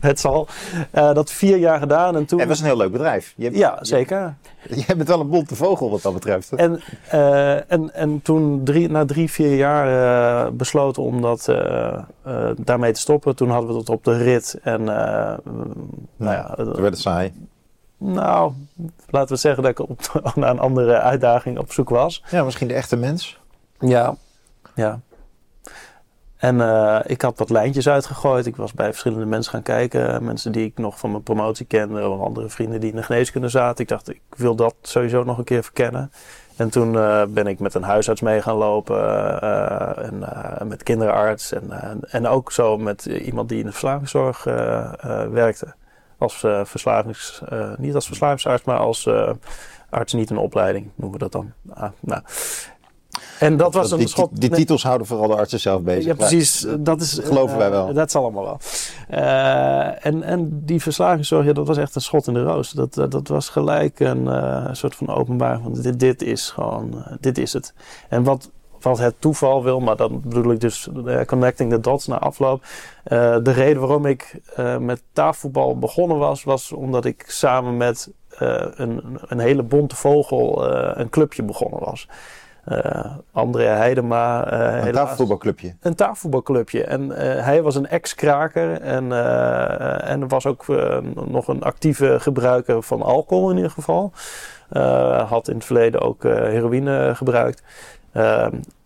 het zal. Dat vier jaar gedaan en toen... Het was een heel leuk bedrijf. Je hebt, ja, zeker. Je, je bent wel een bonte vogel wat dat betreft. En, en, en toen drie, na drie, vier jaar besloten om dat daarmee te stoppen. Toen hadden we het op de rit en nou ja... Toen werd het saai. Nou, laten we zeggen dat ik op, naar een andere uitdaging op zoek was. Ja, misschien de echte mens. Ja, ja. En uh, ik had wat lijntjes uitgegooid. Ik was bij verschillende mensen gaan kijken. Mensen die ik nog van mijn promotie kende. Of andere vrienden die in de geneeskunde zaten. Ik dacht, ik wil dat sowieso nog een keer verkennen. En toen uh, ben ik met een huisarts mee gaan lopen. Uh, en met kinderarts. En, en ook zo met iemand die in de verslavingszorg werkte. Als verslavings... niet als verslavingsarts, maar als arts niet een opleiding. Noemen we dat dan. Ah, nou. En dat was een die, schot. Die titels houden vooral de artsen zelf bezig. Ja, precies. Dat is, geloven wij wel. Uh, dat is allemaal wel. Uh, en, en die verslavingszorg, ja, dat was echt een schot in de roos. Dat, dat, dat was gelijk een soort van openbaar van dit, dit is gewoon, dit is het. En wat, wat het toeval wil, maar dan bedoel ik dus connecting the dots na afloop. de reden waarom ik met tafelvoetbal begonnen was, was omdat ik samen met een, een hele bonte vogel een clubje begonnen was. Uh, André Heidema. Uh, een tafelvoetbalclubje. Een tafelvoetbalclubje. En uh, hij was een ex-kraker en, en was ook nog een actieve gebruiker van alcohol in ieder geval. had in het verleden ook heroïne gebruikt.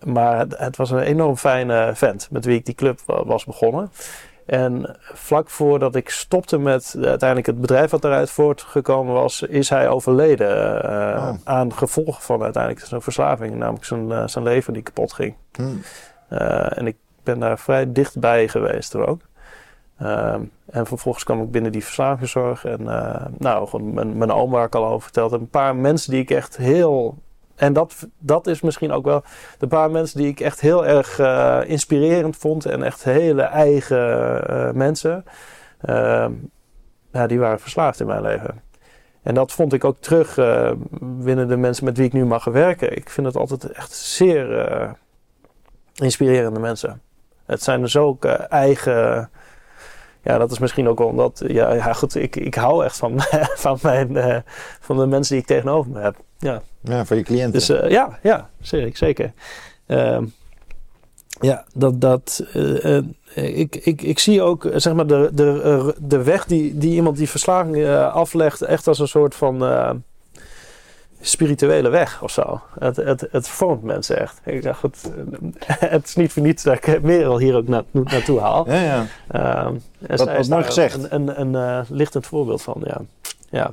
maar het, het, was een enorm fijne vent met wie ik die club was begonnen. En vlak voordat ik stopte met uiteindelijk het bedrijf wat eruit voortgekomen was, is hij overleden uh, oh. aan gevolgen van uiteindelijk zijn verslaving, namelijk zijn, uh, zijn leven die kapot ging. Hmm. Uh, en ik ben daar vrij dichtbij geweest er ook. Ehm, en vervolgens kwam ik binnen die verslavingszorg en nou, gewoon mijn, mijn oom waar ik al over vertelde, een paar mensen die ik echt heel en dat, dat is misschien ook wel de paar mensen die ik echt heel erg uh, inspirerend vond. En echt hele eigen uh, mensen. Uh, ja, die waren verslaafd in mijn leven. En dat vond ik ook terug binnen de mensen met wie ik nu mag werken. Ik vind het altijd echt zeer inspirerende mensen. Het zijn dus ook eigen. Ja, dat is misschien ook omdat. Ja, ja goed, ik, ik hou echt van, van, mijn, van de mensen die ik tegenover me heb. Ja. Ja, voor je cliënten. Dus uh, ja, ja, zeker. zeker. Uh, ja, dat, dat, uh, ik, ik, ik zie ook zeg maar, de, de, de weg die, die iemand die verslaving aflegt, echt als een soort van spirituele weg of zo. Het, het, het vormt mensen echt. Ik zeg, het, het is niet voor niets dat ik Merel hier ook na, naartoe haal. Ja, ja. Uh, wat, wat mooi gezegd. Een, een, een uh, lichtend voorbeeld van, ja. ja.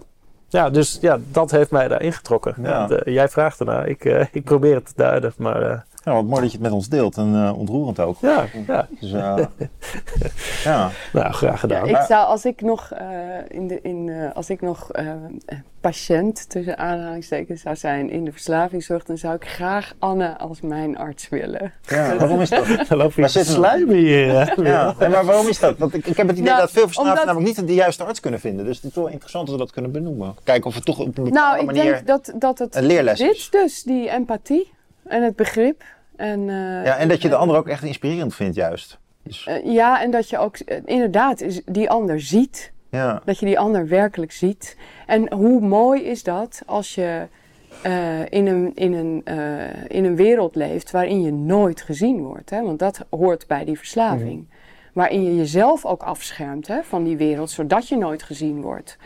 Ja, dus ja, dat heeft mij daar ingetrokken. Ja. De, jij vraagt ernaar, ik, uh, ik probeer het te duiden, maar... Ja, wat mooi dat je het met ons deelt en uh, ontroerend ook. Ja, ja. Dus, uh, ja. Nou, graag gedaan. Ja, ik zou, als ik nog, uh, in de, in, als ik nog patiënt tussen aanhalingstekens zou zijn in de verslavingszorg, dan zou ik graag Anne als mijn arts willen. Ja, waarom is dat? loop je slijmen hier. ja, maar waarom is dat? Want ik, ik heb het idee nou, dat veel verslaafden omdat... namelijk niet de juiste arts kunnen vinden. Dus het is wel interessant dat we dat kunnen benoemen. Kijken of we toch op een bepaalde nou, ik manier denk dat, dat het een leerles dit is. dus, die empathie en het begrip. En, uh, ja, en dat je de ander ook echt inspirerend vindt, juist. Dus... Uh, ja, en dat je ook inderdaad die ander ziet. Ja. Dat je die ander werkelijk ziet. En hoe mooi is dat als je in, een, in, een, in een wereld leeft waarin je nooit gezien wordt. Hè? Want dat hoort bij die verslaving. Mm. Waarin je jezelf ook afschermt hè, van die wereld, zodat je nooit gezien wordt.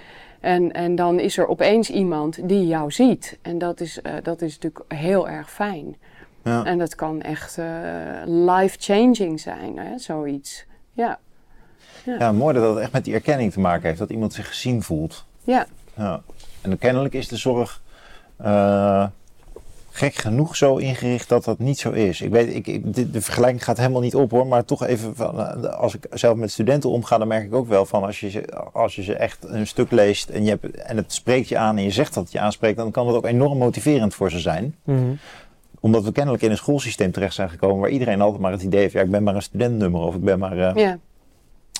En, en dan is er opeens iemand die jou ziet. En dat is, dat is natuurlijk heel erg fijn. Ja. En dat kan echt uh, life-changing zijn, hè, zoiets. Ja. ja. Ja. mooi dat dat echt met die erkenning te maken heeft. Dat iemand zich gezien voelt. Ja. ja. En kennelijk is de zorg uh, gek genoeg zo ingericht dat dat niet zo is. Ik weet, ik, ik de, de, vergelijking gaat helemaal niet op hoor. Maar toch even, van, uh, als ik zelf met studenten omga, dan merk ik ook wel van als je ze, als je ze echt een stuk leest en, je hebt, en het spreekt je aan en je zegt dat het je aanspreekt, dan kan dat ook enorm motiverend voor ze zijn. Mm -hmm omdat we kennelijk in een schoolsysteem terecht zijn gekomen waar iedereen altijd maar het idee heeft, ja, ik ben maar een studentnummer of ik ben maar, uh, ja.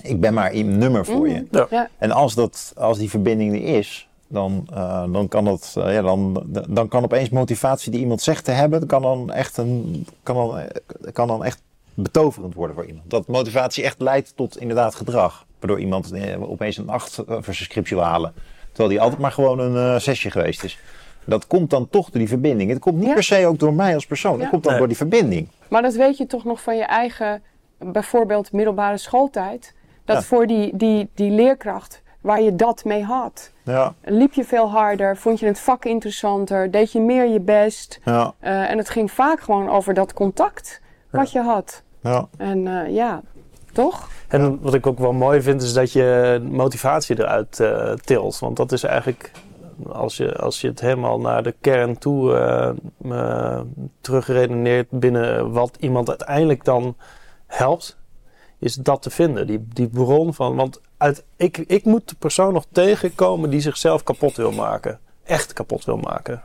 ik ben maar een nummer voor je. Mm, ja. Ja. En als, dat, als die verbinding er is, dan, uh, dan, kan dat, uh, ja, dan, dan kan opeens motivatie die iemand zegt te hebben, kan dan echt, een, kan dan, kan dan echt betoverend worden voor iemand. Dat motivatie echt leidt tot inderdaad gedrag. Waardoor iemand opeens een 8 voor zijn scriptie wil halen. Terwijl die altijd maar gewoon een zesje geweest is. Dat komt dan toch door die verbinding. Het komt niet Ja. per se ook door mij als persoon. Ja. Het komt dan Nee. door die verbinding. Maar dat weet je toch nog van je eigen, bijvoorbeeld middelbare schooltijd. Dat Ja. voor die, die, die leerkracht waar je dat mee had. Ja, Liep je veel harder, vond je het vak interessanter, deed je meer je best. ja, Eh, en het ging vaak gewoon over dat contact wat je had. ja. En eh, ja, toch? En wat ik ook wel mooi vind, is dat je motivatie eruit eh, tilt. Want dat is eigenlijk, als je, als je het helemaal naar de kern toe terugredeneert binnen wat iemand uiteindelijk dan helpt, is dat te vinden. Die, die bron van, want uit, ik, ik moet de persoon nog tegenkomen die zichzelf kapot wil maken. Echt kapot wil maken.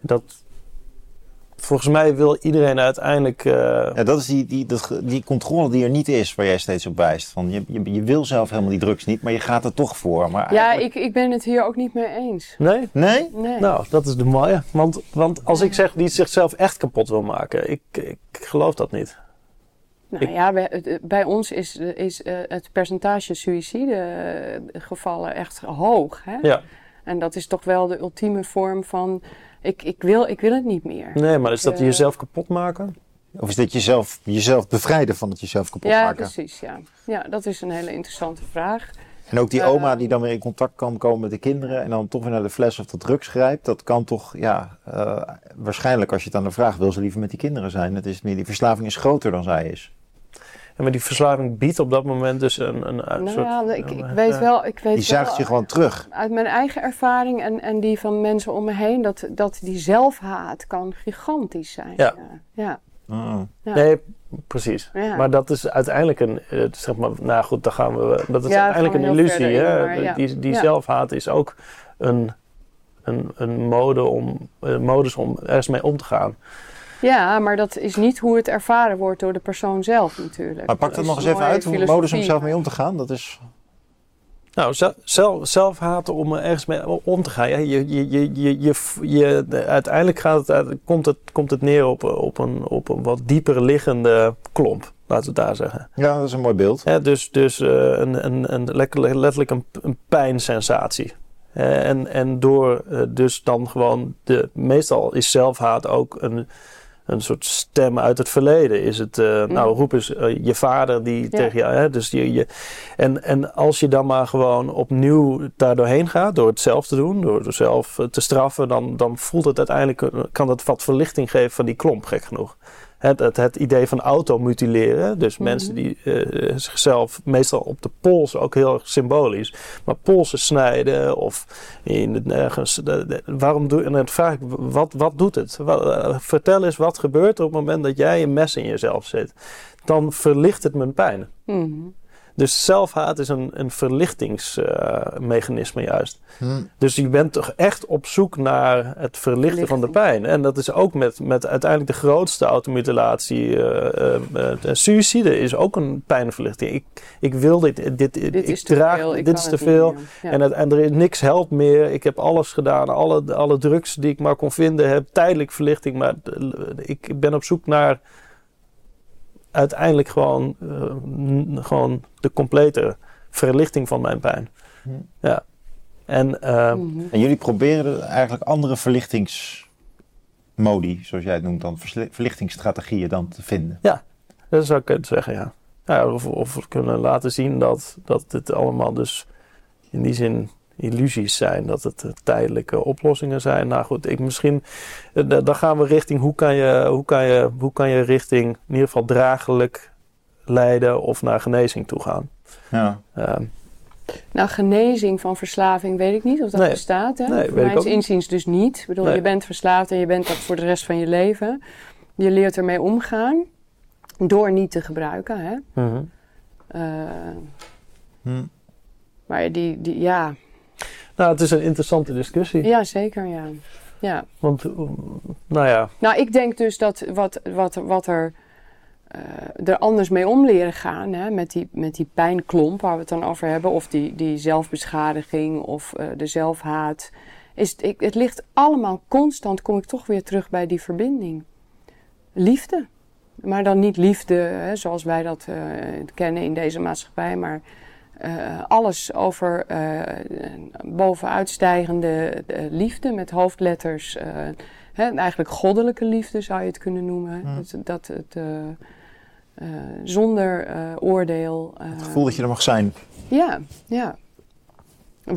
Dat, volgens mij wil iedereen uiteindelijk... eh, ja dat is die, die, dat, die controle die er niet is, waar jij steeds op wijst. Van je, je, je wil zelf helemaal die drugs niet, maar je gaat er toch voor. Maar Ja, eigenlijk- ik, ik ben het hier ook niet mee eens. nee? Nee? Nee. Nou, dat is de mooie. Want, want als ik zeg die zichzelf echt kapot wil maken, ik, ik geloof dat niet. Nou Ik- ja, bij, het- bij ons is, is eh, het percentage suïcidegevallen echt hoog. Hè? Ja, En dat is toch wel de ultieme vorm van, ik, ik, wil, ik wil het niet meer. nee, maar is dat Eh, jezelf kapot maken? Of is dit jezelf, jezelf bevrijden van het jezelf kapot ja, maken? precies. Ja. ja, dat is een hele interessante vraag. En ook die Eh, oma die dan weer in contact kan komen met de kinderen en dan toch weer naar de fles of de drugs grijpt. Dat kan toch, ja, eh, waarschijnlijk als je het aan de vraag wil ze liever met die kinderen zijn. Het is meer, die verslaving is groter dan zij is. En maar die verslaving biedt op dat moment dus een, een, een Nou soort... ja, ik, ik eh, weet ja. wel, ik weet Die zuigt wel, je gewoon terug. uit mijn eigen ervaring en, en die van mensen om me heen, dat, dat die zelfhaat kan gigantisch zijn. Ja. ja. Ja. Nee, precies. Ja. Maar dat is uiteindelijk een, eh, zeg maar, nou goed, dan gaan we, dat is Ja, uiteindelijk een illusie. in, hè? maar ja. Die, die Ja. zelfhaat is ook een, een, een mode om, een modus om ergens mee om te gaan. Ja, maar dat is niet hoe het ervaren wordt door de persoon zelf natuurlijk. Maar pak dat nog eens een even uit, hoe modus om zelf mee om te gaan. Dat is, Nou, zelf, zelf, om er ergens mee om te gaan. Ja, je, je, je, je, je, je- de- uiteindelijk gaat het, komt, het, komt het neer op, op, een, op een wat dieper liggende klomp, laten we het daar zeggen. ja, dat is een mooi beeld. Hè, dus dus eh, een, een, een, lekker- letterlijk een, een pijnsensatie. Eh, en, en door eh, dus dan gewoon de. Meestal is zelfhaat ook een, een soort stem uit het verleden? Is het, uh, nou roep eens uh, je vader die tegen jou, hè? Dus je, je, en, en als je dan maar gewoon opnieuw daar doorheen gaat, door het zelf te doen, door het zelf te straffen, dan, dan voelt het uiteindelijk, kan dat wat verlichting geven van die klomp, gek genoeg het, het, het idee van automutileren. Dus mhm. mensen die uh, zichzelf meestal op de pols, ook heel erg symbolisch, maar polsen snijden of in nergens. waarom doe En dan vraag ik, wat, wat doet het? Eh, vertel eens wat gebeurt er op het moment dat jij een mes in jezelf zit. Dan verlicht het mijn pijn. Mm dus zelfhaat is een, een verlichtingsmechanisme juist. Hmm. Dus je bent toch echt op zoek naar het verlichten van de pijn. En dat is ook met, met uiteindelijk de grootste automutilatie. Uh, uh, suïcide is ook een pijnverlichting. Ik, ik wil dit, dit, dit ik is draag, veel, dit is te veel. En, het, en er is niks helpt meer. Ik heb alles gedaan. Alle, alle drugs die ik maar kon vinden heb tijdelijk verlichting. Maar ik ben op zoek naar uiteindelijk gewoon, uh, gewoon de complete verlichting van mijn pijn. Hm. Ja. En, uh, en jullie proberen eigenlijk andere verlichtingsmodi, zoals jij het noemt, dan verlichtingsstrategieën dan te vinden. Ja, dat zou ik zeggen, ja. ja of, of we kunnen laten zien dat, dat dit allemaal dus in die zin illusies zijn, dat het eh, tijdelijke oplossingen zijn. Nou goed, ik misschien, eh, dan gaan we richting hoe kan je, hoe kan je, hoe kan je richting in ieder geval draaglijk leiden of naar genezing toe gaan. Ja. Uh, nou, genezing van verslaving weet ik niet of dat bestaat. Hè? Nee, Voor inziens dus niet. Ik bedoel, je bent verslaafd en je bent dat voor de rest van je leven. Je leert ermee omgaan door niet te gebruiken. Hè? Mhm. Hm. Maar die, die, ja, nou, het is een interessante discussie. Ja, zeker, ja. ja. Want, nou ja. Nou, ik denk dus dat wat, wat, wat er, uh, er anders mee om leren gaan, hè, met, die, met die pijnklomp waar we het dan over hebben, of die, die zelfbeschadiging of uh, de zelfhaat, is, ik, het ligt allemaal constant, kom ik toch weer terug bij die verbinding. Liefde. Maar dan niet liefde hè, zoals wij dat uh, kennen in deze maatschappij, maar uh, alles over uh, bovenuitstijgende uh, liefde met hoofdletters. Hè, eigenlijk goddelijke liefde zou je het kunnen noemen. Mm. Dat, dat, het zonder oordeel. het gevoel dat je er mag zijn. Ja, ja.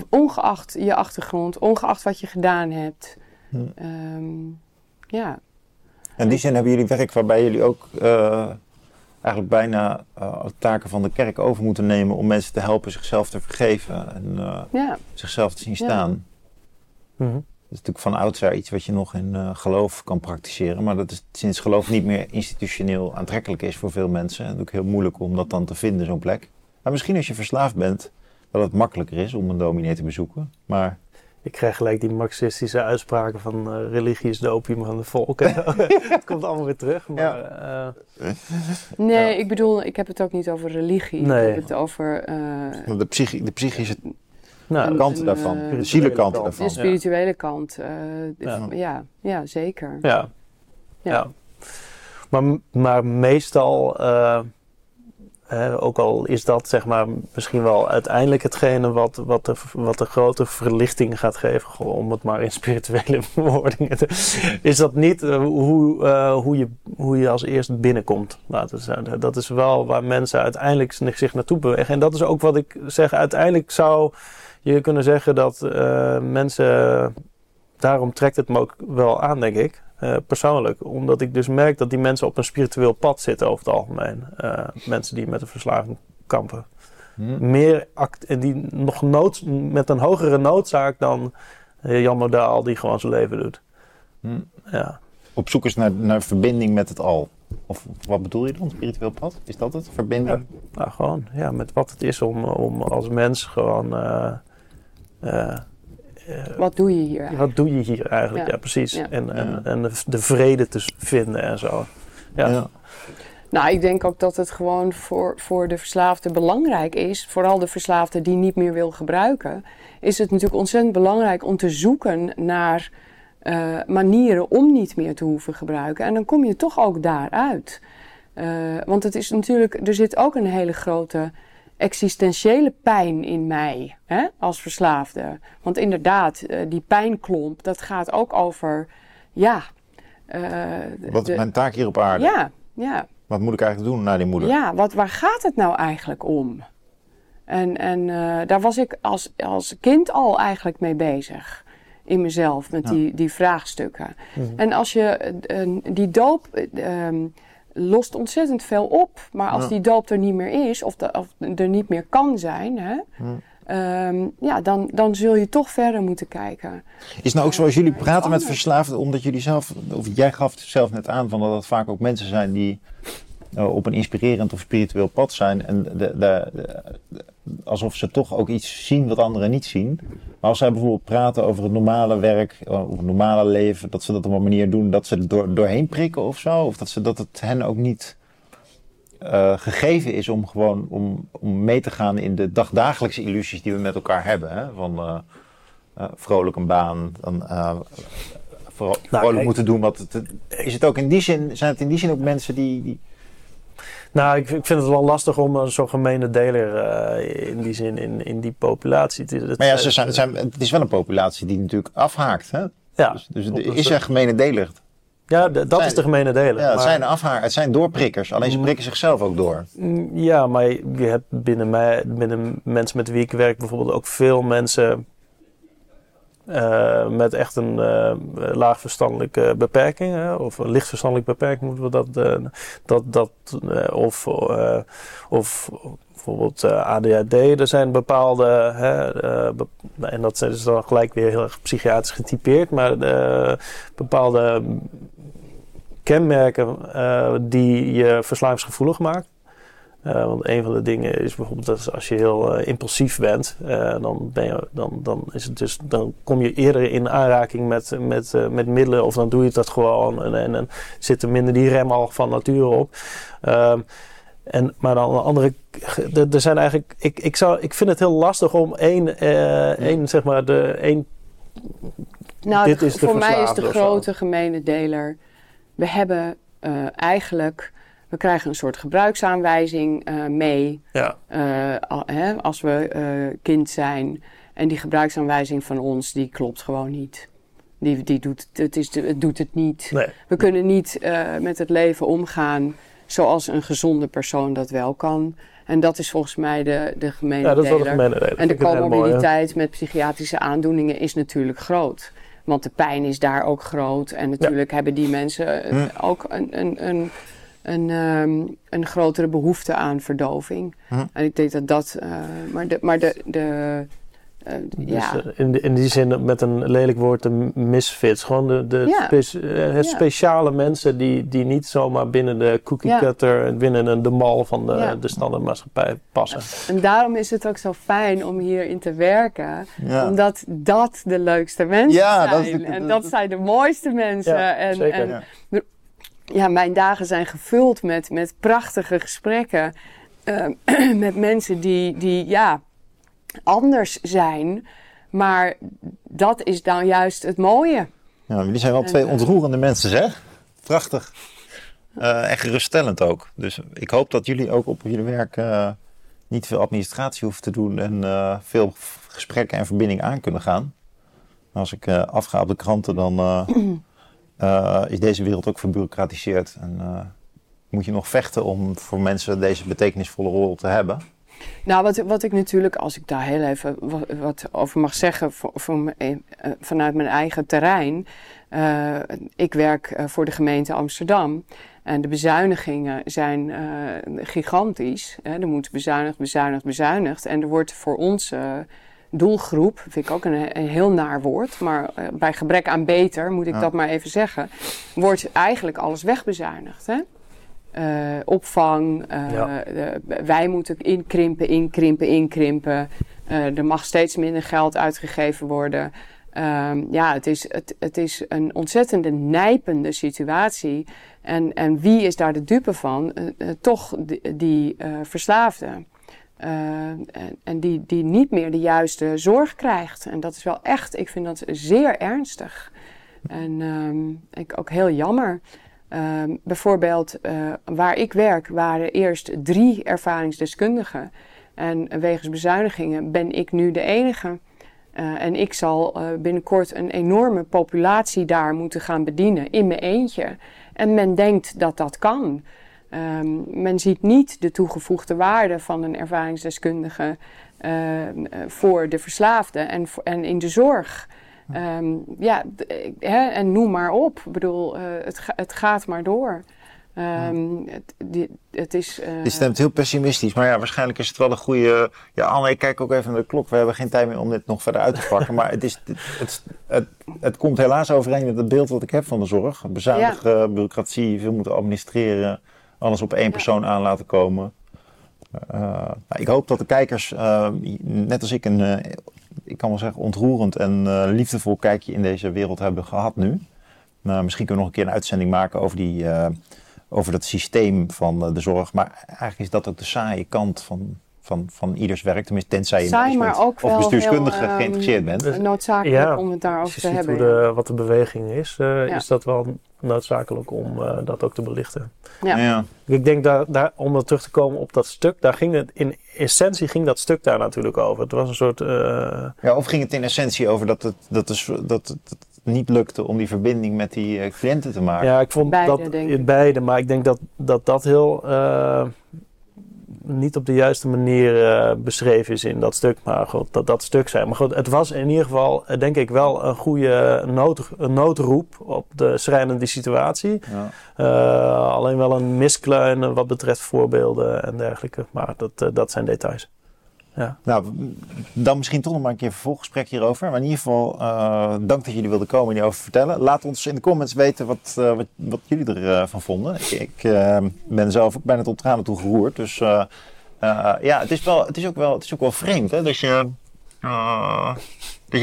Ongeacht je achtergrond, ongeacht wat je gedaan hebt. Mm. Um, ja. In die zin hebben jullie werk waarbij jullie ook eigenlijk bijna uh, taken van de kerk over moeten nemen om mensen te helpen zichzelf te vergeven en uh, ja. zichzelf te zien staan. Ja. Mhm. Dat is natuurlijk van oudsher iets wat je nog in uh, geloof kan praktiseren, maar dat is sinds geloof niet meer institutioneel aantrekkelijk is voor veel mensen. En het is ook heel moeilijk om dat dan te vinden, zo'n plek. Maar misschien als je verslaafd bent, dat het makkelijker is om een dominee te bezoeken. Maar ik krijg gelijk die marxistische uitspraken van uh, religie is de opium van de volk. het komt allemaal weer terug. Maar, ja. uh, nee, ik bedoel, ik heb het ook niet over religie. Nee. Ik heb het over... Uh, de, psychi de psychische nou, kant daarvan, de zielenkant daarvan. De spirituele kant, ja. ja. Ja, zeker. Ja, ja. Maar, maar meestal ook al is dat zeg maar misschien wel uiteindelijk hetgene wat, wat, de, wat de grote verlichting gaat geven, om het maar in spirituele woordingen te. Is dat niet uh, hoe, uh, hoe, je, hoe je als eerste binnenkomt? Laten we. Dat is wel waar mensen uiteindelijk zich naartoe bewegen. En dat is ook wat ik zeg. Uiteindelijk zou je kunnen zeggen dat uh, mensen. Daarom trekt het me ook wel aan, denk ik. Uh, persoonlijk. Omdat ik dus merk dat die mensen op een spiritueel pad zitten over het algemeen. Uh, mensen die met een verslaving kampen. Hmm. Meer act die nog nood, met een hogere noodzaak dan uh, Jan Modaal die gewoon zijn leven doet. Hmm. Ja. Op zoek is naar, naar verbinding met het al. Of wat bedoel je dan, spiritueel pad? Is dat het? Verbinding? Ja, nou, gewoon ja, met wat het is om, om als mens gewoon eh, wat doe je hier eigenlijk? Wat doe je hier eigenlijk, ja, precies. En, en, en de vrede te vinden en zo. Ja. Nou, ik denk ook dat het gewoon voor, voor de verslaafde belangrijk is, vooral de verslaafde die niet meer wil gebruiken, is het natuurlijk ontzettend belangrijk om te zoeken naar uh, manieren om niet meer te hoeven gebruiken. En dan kom je toch ook daaruit. Uh, want het is natuurlijk, er zit ook een hele grote existentiële pijn in mij hè, als verslaafde. Want inderdaad, uh, die pijnklomp, dat gaat ook over, ja, Wat is mijn taak hier op aarde? Ja, ja. Wat moet ik eigenlijk doen naar die moeder? Ja, wat, waar gaat het nou eigenlijk om? En, en daar was ik als, als kind al eigenlijk mee bezig in mezelf met die, die vraagstukken. Mhm. En als je die doop ehm, lost ontzettend veel op, maar als die doop er niet meer is of, of er niet meer kan zijn, hè, ehm, ja, dan, dan zul je toch verder moeten kijken. Is nou ook zoals jullie praten met verslaafden, omdat jullie zelf, of jij gaf het zelf net aan van dat het vaak ook mensen zijn die uh, op een inspirerend of spiritueel pad zijn en de, de, alsof ze toch ook iets zien wat anderen niet zien. Maar als zij bijvoorbeeld praten over het normale werk, of het normale leven, dat ze dat op een manier doen dat ze er door, doorheen prikken of zo, of dat, ze, dat het hen ook niet uh, gegeven is om gewoon om, om mee te gaan in de dagdagelijkse illusies die we met elkaar hebben. Hè? Van uh, uh, vrolijk een baan, dan vrolijk nou, moeten doen wat het, is het ook in die zin, zijn het in die zin ook mensen die, die nou, ik, ik, vind het wel lastig om een zo'n gemene deler uh, in die zin in, in die populatie te... Maar ja, ze zijn, zijn, het is wel een populatie die natuurlijk afhaakt, hè? Ja. Dus, dus er is een gemene deler. Ja, dat is de gemene deler. Ja, het, zijn afhaak, het zijn doorprikkers, alleen ze mm. prikken zichzelf ook door. Mm, ja, maar je hebt binnen, mij, binnen mensen met wie ik werk bijvoorbeeld ook veel mensen uh, met echt een uh, laag verstandelijke beperking, hè, of een licht verstandelijke beperking moeten we dat, uh, dat, dat of, of bijvoorbeeld ADHD, er zijn bepaalde, hè, be en dat is dan gelijk weer heel erg psychiatrisch getypeerd, maar bepaalde kenmerken die je verslavingsgevoelig maakt. Uh, want een van de dingen is bijvoorbeeld dat als je heel uh, impulsief bent, uh, dan, ben je, dan, dan, is het dus, dan kom je eerder in aanraking met, met, met middelen of dan doe je dat gewoon en, en, en zit er minder die rem al van nature op. Ehm, en, maar dan de andere, er zijn eigenlijk, ik, ik, zou, ik vind het heel lastig om één, één zeg maar, de één. Nou, dit is de voor mij is de grote gemene deler. We hebben eigenlijk we krijgen een soort gebruiksaanwijzing uh, mee ja. uh, hè, als we uh, kind zijn. En die gebruiksaanwijzing van ons, die klopt gewoon niet. Die, die doet, het, is, het doet het niet. Nee. We kunnen niet met het leven omgaan zoals een gezonde persoon dat wel kan. En dat is volgens mij de, de gemene ja, dat is wel de gemene deler. En de comorbiditeit met psychiatrische aandoeningen is natuurlijk groot. Want de pijn is daar ook groot. En natuurlijk hebben die mensen hm. ook een, een, een een, um, een grotere behoefte aan verdoving. Hm. En ik denk dat dat. Uh, maar de, maar de, de uh, dus ja. Eh, in, in die zin met een lelijk woord de misfits. Gewoon de, de ja. spe het ja. speciale mensen die, die niet zomaar binnen de cookie cutter, binnen de mal van de, de standaardmaatschappij passen. En daarom is het ook zo fijn om hierin te werken. Omdat dat de leukste mensen zijn. Dat en dat, zijn de mooiste mensen. en, zeker. En, ja, mijn dagen zijn gevuld met, met prachtige gesprekken. Uh, met mensen die, die ja, anders zijn. Maar dat is dan juist het mooie. Ja, jullie zijn wel twee eh, ontroerende mensen, zeg. Prachtig. Uh, en geruststellend ook. Dus ik hoop dat jullie ook op jullie werk uh, niet veel administratie hoeven te doen en uh, veel gesprekken en verbinding aan kunnen gaan. Als ik afga op de kranten, dan uh, is deze wereld ook verbureaucratiseerd. En uh, moet je nog vechten om voor mensen deze betekenisvolle rol te hebben? Nou, wat, wat ik natuurlijk, als ik daar heel even wat, over mag zeggen uh, vanuit mijn eigen terrein. ik werk voor de gemeente Amsterdam. En de bezuinigingen zijn gigantisch. Hè. Er moet bezuinigd, bezuinigd, bezuinigd. En er wordt voor ons doelgroep, vind ik ook een, een heel naar woord, maar uh, bij gebrek aan beter, moet ik dat maar even zeggen, wordt eigenlijk alles wegbezuinigd. Hè? Uh, opvang, ja. de, wij moeten inkrimpen, inkrimpen, inkrimpen. er mag steeds minder geld uitgegeven worden. Um, ja, het is, het, het is een ontzettende nijpende situatie. En, en wie is daar de dupe van? toch die, die verslaafden. Uh, en, en die, die niet meer de juiste zorg krijgt. En dat is wel echt, ik vind dat zeer ernstig. En um, ik ook heel jammer. Um, bijvoorbeeld, uh, waar ik werk waren eerst drie ervaringsdeskundigen. En wegens bezuinigingen ben ik nu de enige. Uh, en ik zal binnenkort een enorme populatie daar moeten gaan bedienen in mijn eentje. En men denkt dat dat kan. Um, men ziet niet de toegevoegde waarde van een ervaringsdeskundige uh, voor de verslaafde en, en in de zorg. Um, ja, hè, en noem maar op. Ik bedoel, het, het gaat maar door. Um, het, het, is. Uh... Je stemt heel pessimistisch, maar ja, waarschijnlijk is het wel een goede. Ja, Anne, ik kijk ook even naar de klok. We hebben geen tijd meer om dit nog verder uit te pakken. maar het, is, het, het, het, komt helaas overeen met het beeld wat ik heb van de zorg. Bezuinigen, ja. bureaucratie, veel moeten administreren, alles op één persoon aan laten komen. Uh, nou, ik hoop dat de kijkers, uh, net als ik, een, ik kan wel zeggen, ontroerend en liefdevol kijkje in deze wereld hebben gehad nu. Nou, misschien kunnen we nog een keer een uitzending maken over die over dat systeem van eh, de zorg. Maar eigenlijk is dat ook de saaie kant van, van, van ieders werk. Tenminste, tenzij je Saai, maar ook of bestuurskundige heel, geïnteresseerd bent. Dus, noodzakelijk ja, om het daarover te hebben. De, wat de beweging is, uh, ja. is dat wel noodzakelijk om uh, dat ook te belichten. Ja. ja. Ik denk daar, daar, om er terug te komen op dat stuk, daar ging het in essentie ging dat stuk daar natuurlijk over. Het was een soort. Uh... Ja, of ging het in essentie over dat het, dat is, dat het, niet lukte om die verbinding met die uh, cliënten te maken? Ja, ik vond beide, dat in beide, maar ik denk dat dat, dat heel uh, niet op de juiste manier uh, beschreven is in dat stuk. Maar goed, dat dat stuk zijn. Maar goed, het was in ieder geval, denk ik, wel een goede nood, een noodroep op de schrijnende situatie. Ja. alleen wel een miskleun wat betreft voorbeelden en dergelijke. Maar dat, dat zijn details. Ja. Nou, dan misschien toch nog maar een keer een hierover. Maar in ieder geval, uh, dank dat jullie wilden komen en hierover vertellen. Laat ons in de comments weten wat, uh, wat, jullie ervan uh, vonden. Ik, ben zelf ook bijna tot tranen toe geroerd. Dus ja, het is, wel, het, is ook wel, het is ook wel vreemd hè, dat, je,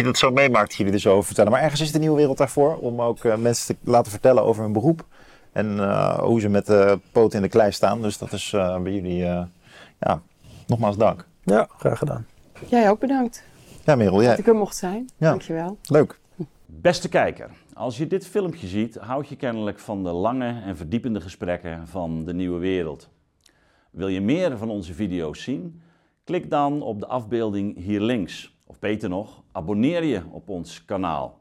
dat zo meemaakt, jullie er zo over vertellen. Maar ergens is een nieuwe wereld daarvoor om ook mensen te laten vertellen over hun beroep. En hoe ze met de poot in de klei staan. Dus dat is bij jullie, ja, nogmaals dank. Ja, graag gedaan. Jij ook bedankt. Ja, Merel. Jij... Dat ik er mocht zijn. Ja. Dankjewel. Leuk. Beste kijker, als je dit filmpje ziet, houd je kennelijk van de lange en verdiepende gesprekken van de nieuwe wereld. Wil je meer van onze video's zien? Klik dan op de afbeelding hier links. Of beter nog, abonneer je op ons kanaal.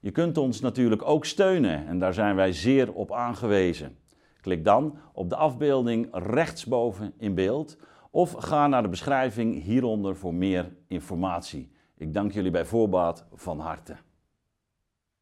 Je kunt ons natuurlijk ook steunen en daar zijn wij zeer op aangewezen. Klik dan op de afbeelding rechtsboven in beeld of ga naar de beschrijving hieronder voor meer informatie. Ik dank jullie bij voorbaat van harte.